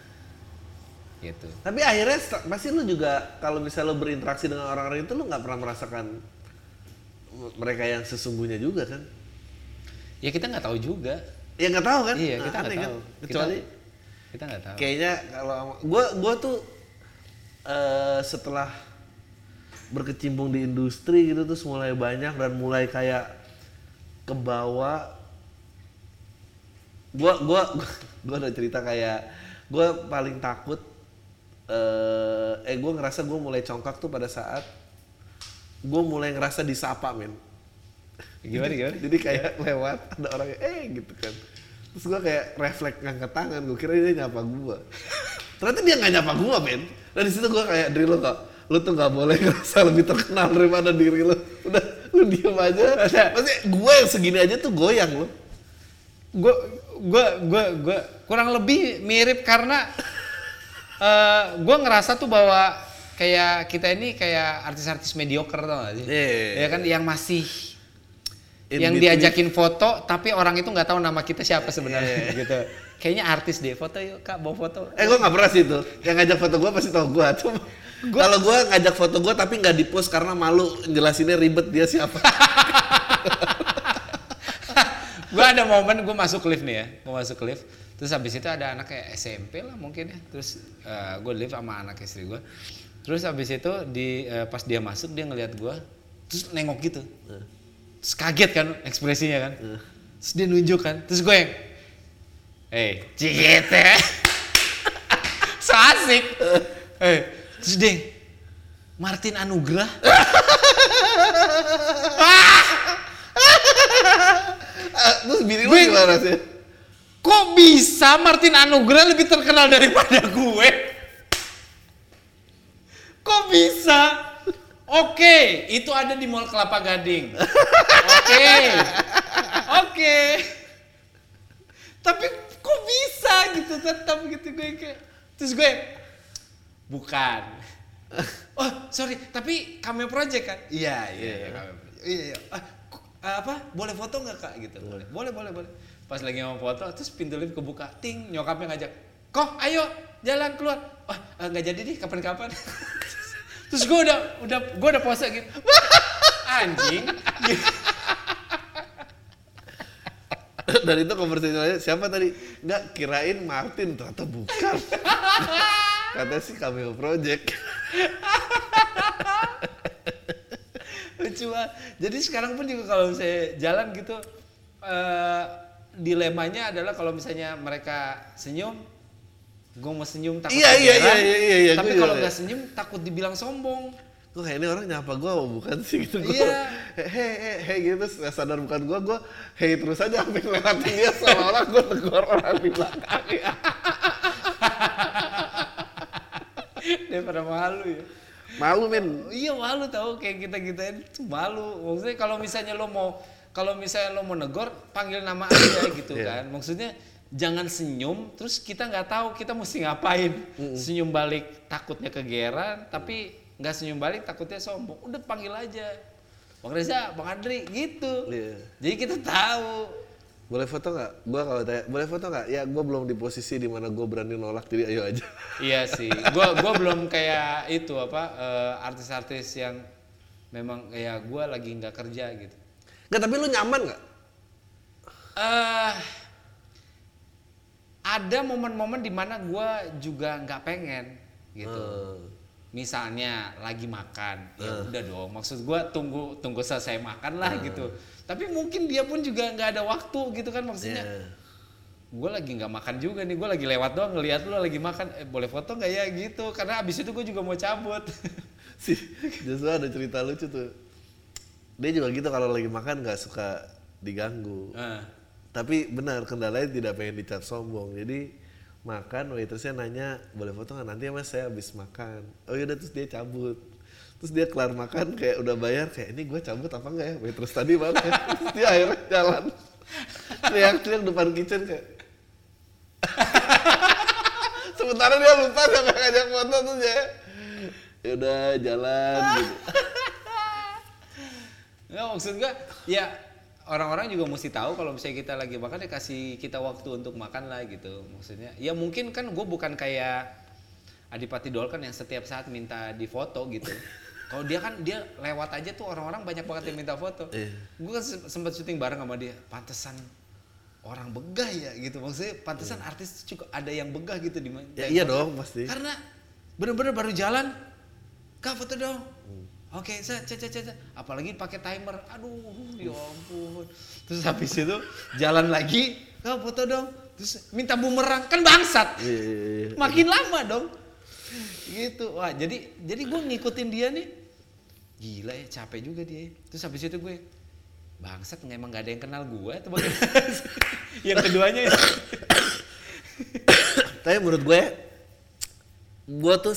Gitu. Tapi akhirnya st- pasti lu juga kalau misalnya lu berinteraksi dengan orang-orang itu lu nggak pernah merasakan mereka yang sesungguhnya juga kan? Ya kita nggak tahu juga. Ya nggak tahu kan? Iya Nah, kita nggak kan? tahu. Kecuali kita, nggak tahu. kayaknya kalau gua gua tuh eh, setelah berkecimpung di industri gitu terus mulai banyak dan mulai kayak ke bawah gua gua gua ada cerita kayak gua paling takut eh eh gua ngerasa gua mulai congkak tuh pada saat gua mulai ngerasa disapa men Gimana gimana? jadi kayak lewat ada orang yang, eh gitu kan. Terus gua kayak refleks ngangkat tangan gua kira dia nyapa gua. Ternyata dia nggak nyapa gua men dan di situ gua kayak diri lo kok lu tuh nggak boleh ngerasa lebih terkenal daripada diri lo udah lu diem aja. Maksudnya gua yang segini aja tuh goyang lo Gue gue gue gue kurang lebih mirip karena eh gue ngerasa tuh bahwa kayak kita ini kayak artis-artis mediocre tau gak sih? Iya. Ya kan yang masih In yang between. diajakin foto tapi orang itu nggak tahu nama kita siapa sebenarnya Iya. gitu. Kayaknya artis deh foto yuk kak bawa foto. eh gua nggak pernah sih itu yang ngajak foto gua pasti tau gua cuma kalau gua ngajak foto gua tapi nggak di post karena malu jelasinnya ribet dia siapa gue ada momen gue masuk lift nih ya gue masuk lift terus habis itu ada anak kayak SMP lah mungkin ya terus uh, gue lift sama anak istri gue terus habis itu di uh, pas dia masuk dia ngeliat gue terus nengok gitu terus kaget kan ekspresinya kan terus dia nunjuk kan terus gue yang eh cigete so asik eh terus dia Martin Anugrah Ah, Terus bini lu gimana sih? Kok bisa Martin Anugrah lebih terkenal daripada gue? Kok bisa? Oke, itu ada di Mall Kelapa Gading. Oke. Oke. Tapi kok bisa gitu tetap gitu gue kayak terus gue bukan. Oh, sorry, tapi cameo project kan? Iya, iya, iya. Iya, iya. Ah, kok- apa? Boleh foto nggak kak? Gitu. Boleh, boleh, boleh, boleh. Pas lagi mau foto, terus pintu lift kebuka, ting, nyokapnya ngajak, kok, ayo, jalan keluar. Wah, eh, nggak jadi nih, kapan-kapan. terus gue udah, udah, gue udah pose gitu. Anjing. Dan itu konversasinya siapa tadi? Nggak kirain Martin ternyata bukan. Katanya sih cameo project. lucu. Jadi sekarang pun juga kalau saya jalan gitu eh, dilemanya adalah kalau misalnya mereka senyum, gue mau senyum takut Iya, iya, iya, iya, iya, iya, Tapi kalau nggak senyum takut dibilang sombong. Kok kayak ini orang nyapa gua apa bukan sih gitu gua. Iya. Hei, hei, hei gitu terus sadar bukan gua, gua hei terus aja sampai ngelewatin dia seolah-olah gua tegur orang di belakang. Dia pada malu ya. Malu men. Iya malu tahu kayak kita kita itu malu. Maksudnya kalau misalnya lo mau kalau misalnya lo mau negor panggil nama aja gitu Iya. kan. Maksudnya jangan senyum terus kita nggak tahu kita mesti ngapain. Senyum balik takutnya kegeran tapi nggak senyum balik takutnya sombong. Udah panggil aja. Bang Reza, Bang Andri gitu. Iya. Jadi kita tahu. Boleh foto nggak? Gua kalau tanya, boleh foto nggak? Ya gua belum di posisi di mana gua berani nolak jadi ayo aja. Iya sih. Gua gua belum kayak itu apa eh, artis-artis yang memang ya gua lagi nggak kerja gitu. Nggak, tapi lu nyaman nggak? eh ada momen-momen di mana gue juga nggak pengen gitu. Eh. Misalnya lagi makan, ya udah dong. Maksud gue tunggu tunggu selesai makan lah gitu. Tapi mungkin dia pun juga nggak ada waktu gitu kan maksudnya. Iya. Gue lagi nggak makan juga nih, gue lagi lewat doang ngeliat lu lagi makan, eh boleh foto nggak ya gitu? Karena abis itu gue juga mau cabut. Si Joshua ada cerita lucu tuh. Dia juga gitu kalau lagi makan nggak suka diganggu. Nah, Tapi benar kendalanya tidak pengen dicap sombong. Jadi makan waitressnya nanya boleh foto nggak nanti ya mas saya habis makan. Oh yaudah terus dia cabut. Terus dia kelar makan kayak udah bayar kayak ini gue cabut apa enggak ya waitress tadi mana ya? Terus dia akhirnya jalan. Teriak-teriak depan kitchen kayak. Sementara dia lupa nggak ngajak foto tuh ya. Yaudah jalan gitu. Nggak, maksud gue ya orang-orang juga mesti tahu kalau misalnya kita lagi makan ya kasih kita waktu untuk makan lah gitu. Maksudnya ya mungkin kan gue bukan kayak Adipati Dolken yang setiap saat minta difoto gitu. Kalau dia kan dia lewat aja tuh orang-orang banyak banget yang minta foto. Iya. gue kan se- sempat syuting bareng sama dia pantesan orang begah ya gitu. Maksudnya pantesan artis juga ada yang begah gitu di Ya iya dong pasti. karena bener-bener baru jalan kak foto dong oke saya cek cek cek apalagi pakai timer. Aduh ya ampun. Terus habis itu jalan lagi kak foto dong. Terus minta bumerang. Kan bangsat. Iya, iya, iya. makin lama dong. Gitu. Wah jadi jadi gue ngikutin dia nih. Gila ya capek juga dia. Terus habis itu gue bangsat nggak emang gak ada yang kenal gue atau bagaimana yang keduanya itu Tapi menurut gue, gue tuh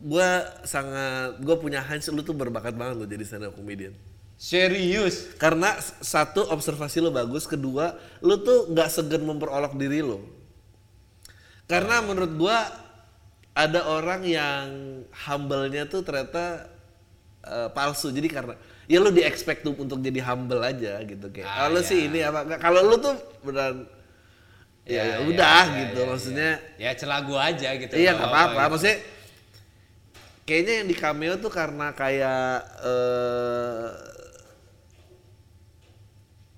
gue sangat gue punya hunch lu tuh berbakat banget lo jadi stand up comedian. serius Karena satu observasi lo bagus, kedua lu tuh nggak segan memperolok diri lo. Karena menurut gue ada orang yang humble-nya tuh ternyata eh, palsu. Jadi karena ya lu di expect tuh untuk jadi humble aja gitu kayak. Ah, kalau lu ya. sih ini apa kalau lu tuh beneran ya, ya, udah gitu maksudnya. ya celah gua aja gitu Iya nggak apa-apa. gitu. Maksudnya kayaknya yang di cameo tuh karena kayak eh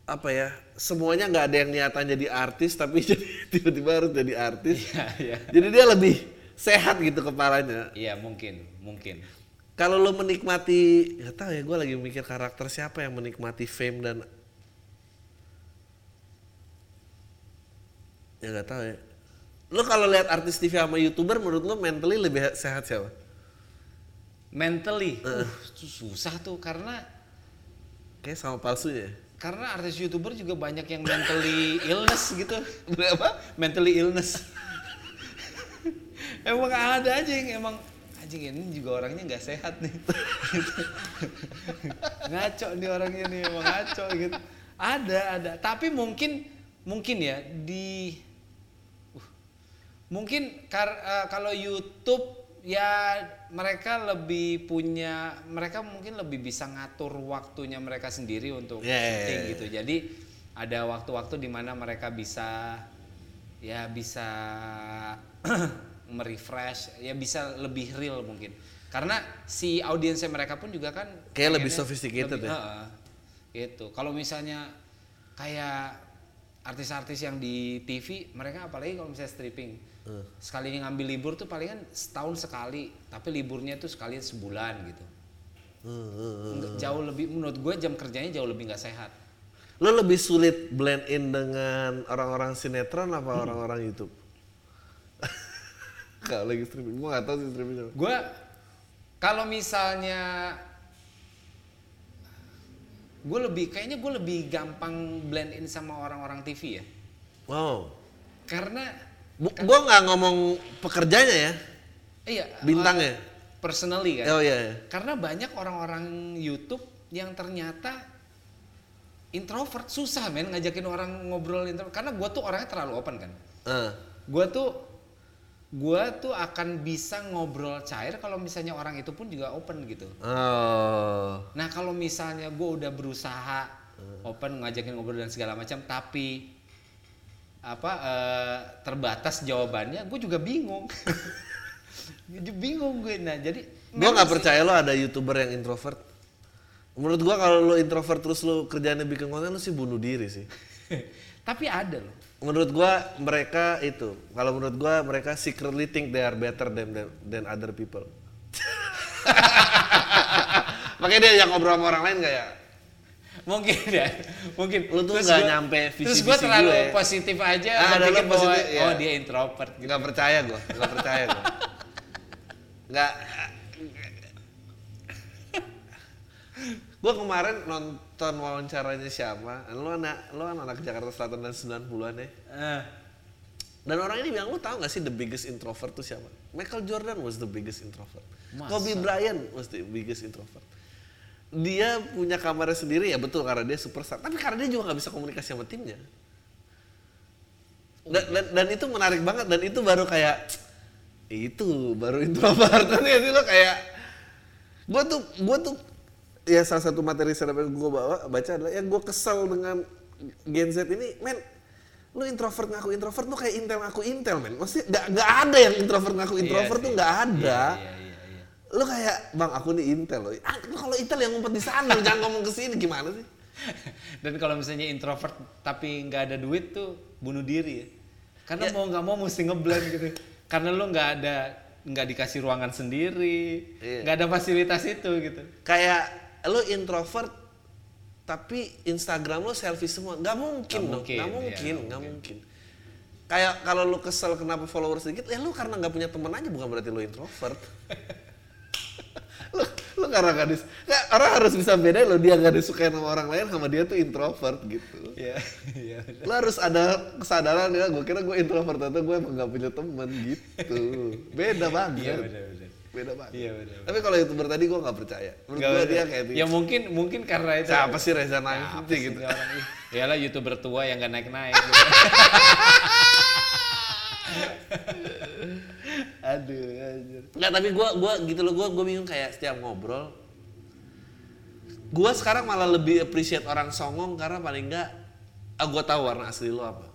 apa ya semuanya nggak ada yang niatan jadi artis tapi jadi tiba-tiba harus jadi artis Iya, iya. jadi dia lebih sehat gitu kepalanya Iya, mungkin, mungkin. kalau lo menikmati nggak tahu ya gue lagi mikir karakter siapa yang menikmati fame dan ya nggak tahu ya lo kalau lihat artis TV sama youtuber menurut lo mentally lebih sehat siapa Mentally, uh, itu susah tuh karena kayak sama palsunya ya? karena artis youtuber juga banyak yang mentally illness gitu. berapa mentally illness. emang ada aja yang emang anjing ini juga orangnya nggak sehat nih. Gitu. ngaco nih orangnya nih emang ngaco gitu. Ada ada, tapi mungkin mungkin ya di uh, mungkin kar, eh, kalau YouTube ya mereka lebih punya mereka mungkin lebih bisa ngatur waktunya mereka sendiri untuk Yeah, yeah, syuting yeah. gitu. Jadi ada waktu-waktu di mana mereka bisa ya bisa merefresh, ya bisa lebih real mungkin. Karena si audiensnya mereka pun juga kan Kayak lebih sophisticated lebih- ya? Heeh. gitu. Kalau misalnya kayak artis-artis yang di TV, mereka apalagi kalau misalnya stripping, Hmm. sekali ngambil libur tuh palingan setahun sekali, tapi liburnya tuh sekali sebulan gitu. Nggak- Jauh lebih menurut gue jam kerjanya jauh lebih nggak sehat. lo lebih sulit blend in dengan orang-orang sinetron apa Hmm. orang-orang YouTube kalau lagi streaming gue nggak tahu sih streaming. Gue kalau misalnya gue lebih kayaknya gue lebih gampang blend in sama orang-orang TV ya, wow karena gue nggak ngomong pekerjanya ya iya Bintangnya? uh, personally kan. oh iya, iya. Karena banyak orang-orang YouTube yang ternyata introvert susah men ngajakin orang ngobrol introvert karena gue tuh orangnya terlalu open kan. Eh, Gue tuh gue tuh akan bisa ngobrol cair kalau misalnya orang itu pun juga open gitu. oh Nah kalau misalnya gue udah berusaha open ngajakin ngobrol dan segala macam tapi apa eh, terbatas jawabannya gue juga bingung. Jadi bingung gue nah jadi gue nggak percaya lo ada youtuber yang introvert menurut gue kalau lo introvert terus lo kerjanya bikin konten lo sih bunuh diri sih Tapi ada loh. Menurut gua mereka itu kalau menurut gua mereka secretly think they are better than than, than other people makanya dia yang ngobrol sama orang lain gak ya Mungkin ya, mungkin. Lu tuh Terus nggak nyampe Terus visi-visi gue terlalu gue. positif aja, Ah, ada lu pikir bahwa positif, iya. oh dia introvert. Gitu. nggak percaya gua nggak percaya gua nggak gua kemarin nonton wawancaranya siapa lu anak lu kan anak Jakarta Selatan dan 90-an ya Eh, Dan orang ini bilang, lu tahu gak sih the biggest introvert tuh siapa? Michael Jordan was the biggest introvert. Masa? Kobe Bryant was the biggest introvert. Dia punya kamarnya sendiri ya betul karena dia superstar. Tapi karena dia juga nggak bisa komunikasi sama timnya. Dan, dan, dan itu menarik banget dan itu baru kayak itu baru introvert kan ya sih lo kayak gue tuh gue tuh ya salah satu materi stand up yang gue bawa baca adalah yang gue kesel dengan Gen Z ini men lu introvert ngaku introvert lu kayak intel ngaku intel men maksudnya nggak nggak ada yang introvert ngaku Iya introvert tuh sih. nggak ada Iya, iya, iya. lu kayak bang aku nih intel loh ah, lu kalau intel yang ngumpet di sana lu jangan ngomong ke sini gimana sih Dan kalau misalnya introvert tapi nggak ada duit tuh bunuh diri ya. Karena mau nggak mau mesti ngeblend gitu. Karena lu nggak ada nggak dikasih ruangan sendiri, Iya. nggak ada fasilitas itu gitu. kayak lu introvert tapi Instagram lu selfie semua nggak mungkin Nggak dong mungkin, nggak mungkin nggak nggak mungkin kayak kalau lu kesel kenapa followers sedikit ya lu karena nggak punya teman aja bukan berarti lu introvert lu lu karena nggak dis nggak, orang harus bisa bedain lo dia nggak disukai sama orang lain sama dia tuh introvert gitu Iya, iya. bener. lu harus ada kesadaran ya gue kira gue introvert atau gue emang nggak punya teman gitu beda banget Iya, benar-benar. beda banget Iya, benar. tapi kalau youtuber tadi gue nggak percaya menurut Nggak gue dia kayak Ya mungkin mungkin karena itu. Siapa sih Reza Nanti sih gitu. ini? Iyalah youtuber tua yang gak naik-naik gitu. Aduh, anjir. Enggak, tapi gua gua gitu loh, gua gua bingung kayak setiap ngobrol. Gua sekarang malah lebih appreciate orang songong karena paling enggak ah gua tahu warna asli lo apa.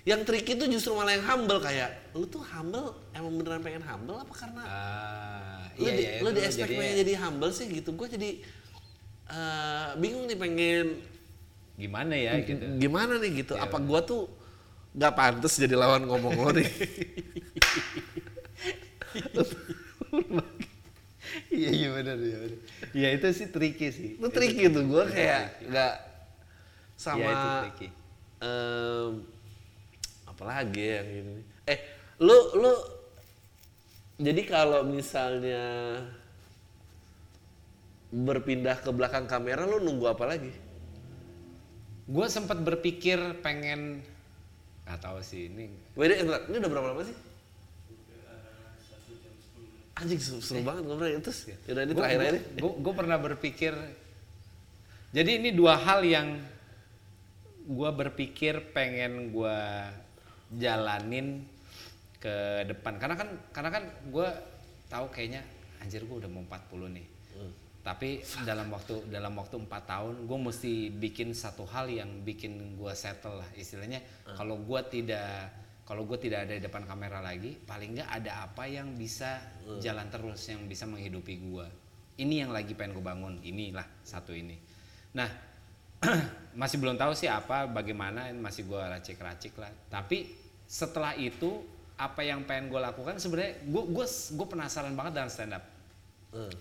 Yang tricky itu justru malah yang humble kayak lu tuh humble emang beneran pengen humble apa karena Ah, lu iya, di, iya, lu di expect pengen jadi humble sih gitu. Gua jadi eh, bingung nih pengen gimana ya gitu. gimana nih gitu. Apa gua tuh nggak pantas jadi lawan ngomong lo nih iya iya benar iya benar iya itu sih tricky sih. Itu tricky tuh gua kayak nggak sama Iya, itu tricky. em, apalagi yang ini eh lu lu jadi kalau misalnya berpindah ke belakang kamera lu nunggu apa lagi gue sempat berpikir pengen nggak tahu sih ini Wait, ini udah berapa lama sih? Anjing seru, seru banget ngobrol terus. Yaudah ini Gua- terakhir gua- aja deh. gua- gua pernah berpikir jadi ini dua hal yang gue berpikir pengen gue jalanin ke depan. Karena kan karena kan gue tahu kayaknya anjir gue udah mau 40 nih. Tapi dalam waktu dalam waktu empat tahun gue mesti bikin satu hal yang bikin gue settle lah istilahnya. Kalau gue tidak kalau gue tidak ada di depan kamera lagi paling nggak ada apa yang bisa jalan terus yang bisa menghidupi gue ini yang lagi pengen gue bangun inilah satu ini. Nah masih belum tahu sih apa bagaimana masih gue racik-racik lah tapi setelah itu apa yang pengen gue lakukan sebenarnya gue gue gue penasaran banget dengan stand up Hmm.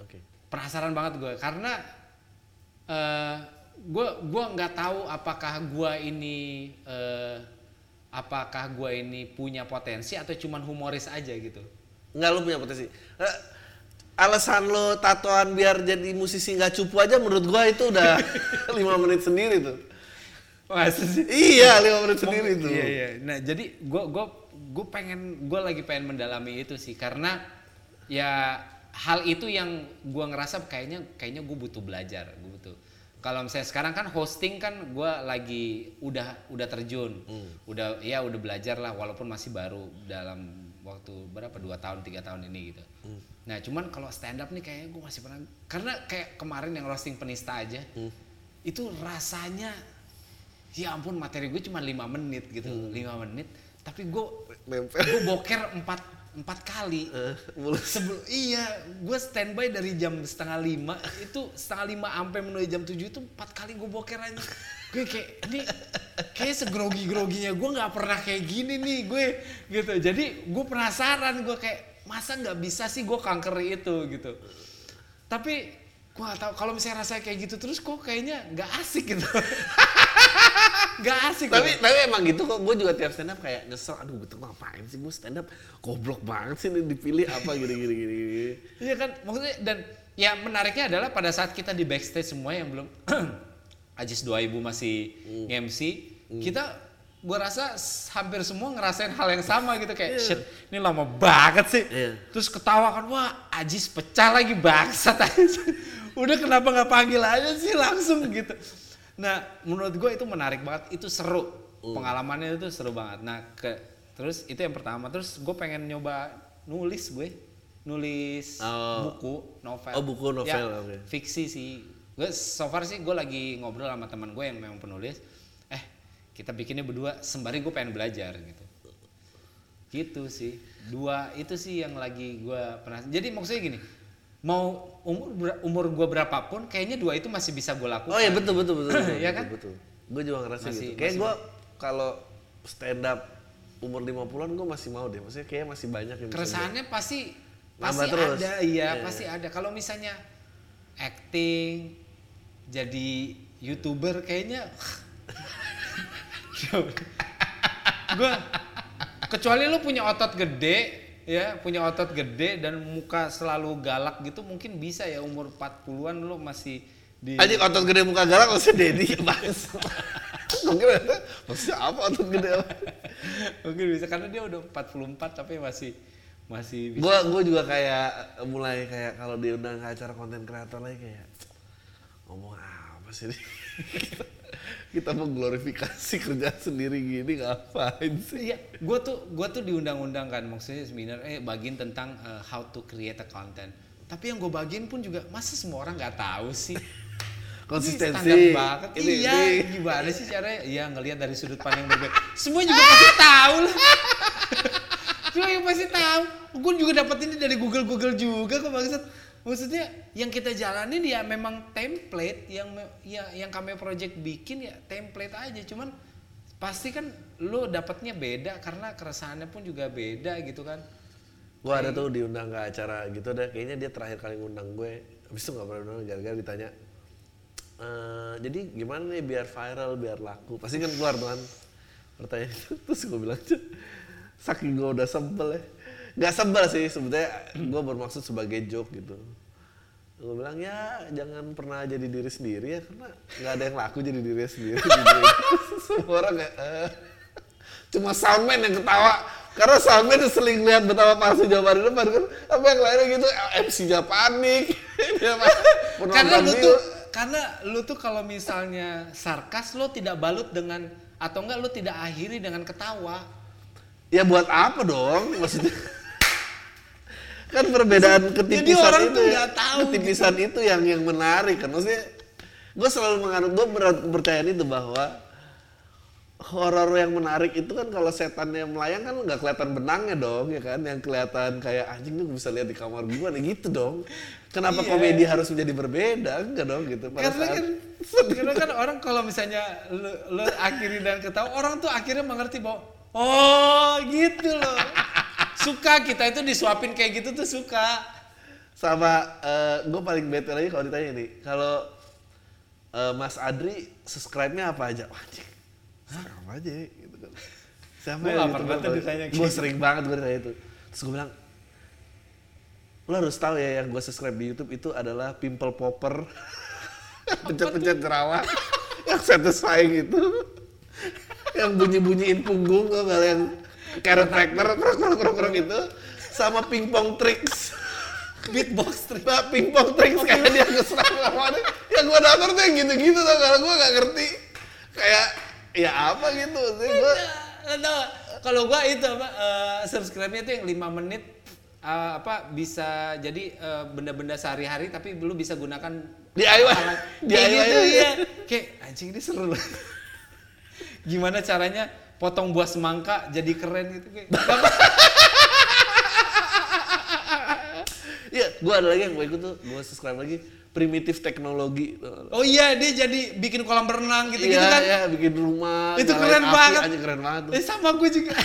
Oke. penasaran banget gue karena gue gua nggak tahu apakah gue ini eh, apakah gue ini punya potensi atau cuman humoris aja gitu Enggak lu punya potensi. Eh, alasan lo tatoan biar jadi musisi nggak cupu aja menurut gua itu udah lima menit sendiri tuh. Masa sih? Iya, lima menit sendiri tuh. Iya iya. Nah jadi gue gue gue pengen gue lagi pengen mendalami itu sih karena ya hal itu yang gue ngerasa kayaknya kayaknya gue butuh belajar gue butuh. Kalau misalnya sekarang kan hosting kan gue lagi udah udah terjun, udah ya udah belajar lah walaupun masih baru dalam waktu berapa dua tahun tiga tahun ini gitu. Nah cuman kalau stand up nih kayaknya gue masih pernah karena kayak kemarin yang roasting penista aja itu rasanya ya ampun materi gue cuma lima menit gitu lima menit tapi gue gue boker empat empat kali. Eh, mulus. sebelum iya gue standby dari jam setengah lima itu setengah lima sampai menuju jam tujuh itu empat kali gue boker aja gue kayak ini kayak segrogi groginya gue nggak pernah kayak gini nih gue gitu. Jadi gue penasaran gue kayak masa nggak bisa sih gue kanker itu? Gitu. Tapi gue tahu kalau misalnya rasanya kayak gitu terus kok kayaknya nggak asik gitu. Nggak asik tapi gitu. tapi emang gitu kok. Gue juga tiap stand up kayak nyesel aduh betul ngapain sih gue stand up goblok banget sih ini dipilih apa? Gini gini gini. Iya kan, maksudnya dan ya menariknya adalah pada saat kita di backstage semua yang belum Ajis 2000 masih nge-MC, kita gua rasa hampir semua ngerasain hal yang sama gitu kayak shit ini lama banget sih. Iya. Terus ketawa kan wah Ajis pecah lagi bangsat aja. Udah kenapa nggak panggil aja sih langsung gitu. Nah, menurut gue itu menarik banget, itu seru. Pengalamannya itu seru banget. Nah, ke terus itu yang pertama. Terus gue pengen nyoba nulis gue, nulis Oh. buku, novel. Oh, buku, novel, Ya, oke. Fiksi sih. Gue so far sih gue lagi ngobrol sama teman gue yang memang penulis. Kita bikinnya berdua sembari gue pengen belajar gitu. Gitu sih. Dua itu sih yang lagi gue pernah. Jadi maksudnya gini, mau umur umur gue berapapun, kayaknya dua itu masih bisa gue lakukan. oh ya betul betul betul betul, Iya kan? betul, gue juga ngerasa Masih- gitu kayak gue kalau stand up umur 50-an gue masih mau deh maksudnya kayak masih banyak yang bisa keresahannya pasti pasti terus. ada iya Iya. pasti ada kalau misalnya acting jadi youtuber kayaknya gue kecuali lu punya otot gede ya punya otot gede dan muka selalu galak gitu mungkin bisa ya umur 40-an lu masih di Anjing otot gede muka galak maksudnya Dedi. Gue kira maksudnya apa otot gede mungkin bisa karena dia udah 44 tapi masih masih bisa Gue gue juga kayak mulai kayak kalau diundang ke acara konten kreator lagi kayak ngomong apa sih? Kita, kita mau glorifikasi kerja sendiri gini ngapain sih? Iya, gue tuh gue tuh diundang-undang kan maksudnya seminar eh bagiin tentang uh, how to create a content. Tapi yang gue bagiin pun juga masa semua orang nggak tahu sih. Konsistensi. Ini standar banget. Ini- iya, ini. gimana sih caranya? Iya ngelihat dari sudut pandang yang berbeda. Semua juga pasti tahu lah. Semua yang pasti tahu. Gue juga dapat ini dari Google Google juga kok maksud. Maksudnya yang kita jalanin ya memang template yang ya yang kami project bikin ya template aja cuman pasti kan lu dapatnya beda karena keresahannya pun juga beda gitu kan Gua ada tuh diundang ke acara gitu deh. Kayaknya dia terakhir kali ngundang gue. Habis itu gak pernah undang gara-gara ditanya. "Eh, jadi gimana nih biar viral, biar laku? Pasti kan keluar tuh kan pertanyaan itu. Terus gue bilang saking gue udah sebel ya. Gak sebel sih sebetulnya gue bermaksud sebagai joke gitu. Gue bilang ya jangan pernah jadi diri sendiri ya karena nggak ada yang laku jadi diri sendiri. Semua orang kayak "Eh." cuma Salmen yang ketawa karena Salmen seling lihat betapa palsu jawaban di depan kan apa yang lainnya gitu MC-nya panik Dia penonton karena lu tuh karena lu tuh kalau misalnya sarkas lu tidak balut dengan atau enggak lu tidak akhiri dengan ketawa ya buat apa dong maksudnya kan perbedaan ketipisan orang itu tuh ya, nggak tahu ketipisan itu yang yang menarik kan. Maksudnya gue selalu menganut gue percayaan itu bahwa horor yang menarik itu kan kalau setannya melayang kan nggak kelihatan benangnya dong ya kan? Yang kelihatan kayak anjing lu bisa lihat di kamar gua nih gitu dong. Kenapa Iya. komedi harus menjadi berbeda? Enggak dong gitu. Pada karena saat kan karena kan orang kalau misalnya lu, lu akhiri dan ketawa orang tuh akhirnya mengerti bahwa oh gitu loh suka kita itu disuapin kayak gitu tuh suka. Sama gue paling bete lagi kalau ditanya nih kalau eh, Mas Adri subscribe-nya apa aja? Wah, anjing. Apa aja gitu kan. Siapa Gua ya nggak pernah tuh ditanya gue gitu. sering banget gue ditanya itu. Terus gue bilang lo harus tahu ya yang gue subscribe di YouTube itu adalah pimple popper. Pencet-pencet jerawat. Yang satisfying itu. Yang bunyi-bunyiin punggung nggak? Yang chiropractor krok krok krok krok itu sama pingpong tricks. Beatbox trick Nah, pingpong tricks kayak dia keserang lawannya. Yang gua denger tuh yang gitu-gitu tau kalau gua gak ngerti. Kayak ya apa gitu sih gua. Tahu, kalau gua itu apa eh, subscribe-nya itu yang 5 menit eh, apa bisa jadi eh, benda-benda sehari-hari tapi lu bisa gunakan DIY. alat- DIY kayak gitu ya kayak anjing ini seru loh. Gimana caranya potong buah semangka jadi keren gitu kayak Iya, gua ada lagi yang gua ikut tuh, gua subscribe lagi primitif teknologi. oh iya dia jadi bikin kolam renang gitu gitu Iya, kan iya, bikin rumah. itu keren api banget Aja keren banget tuh. eh sama gue juga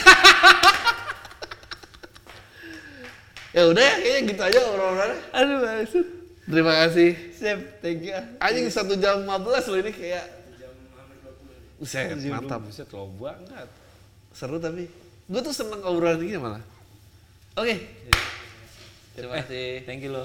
Ya udah ya, kayaknya gitu aja obrolannya. aduh maksud Terima kasih. Sip, thank you. Anjing satu jam 15 loh ini kayak Buset, mantap. Buset, lo banget. Seru tapi. Gue tuh seneng obrolan ini malah. Oke. Terima Eh, kasih. Thank you lo.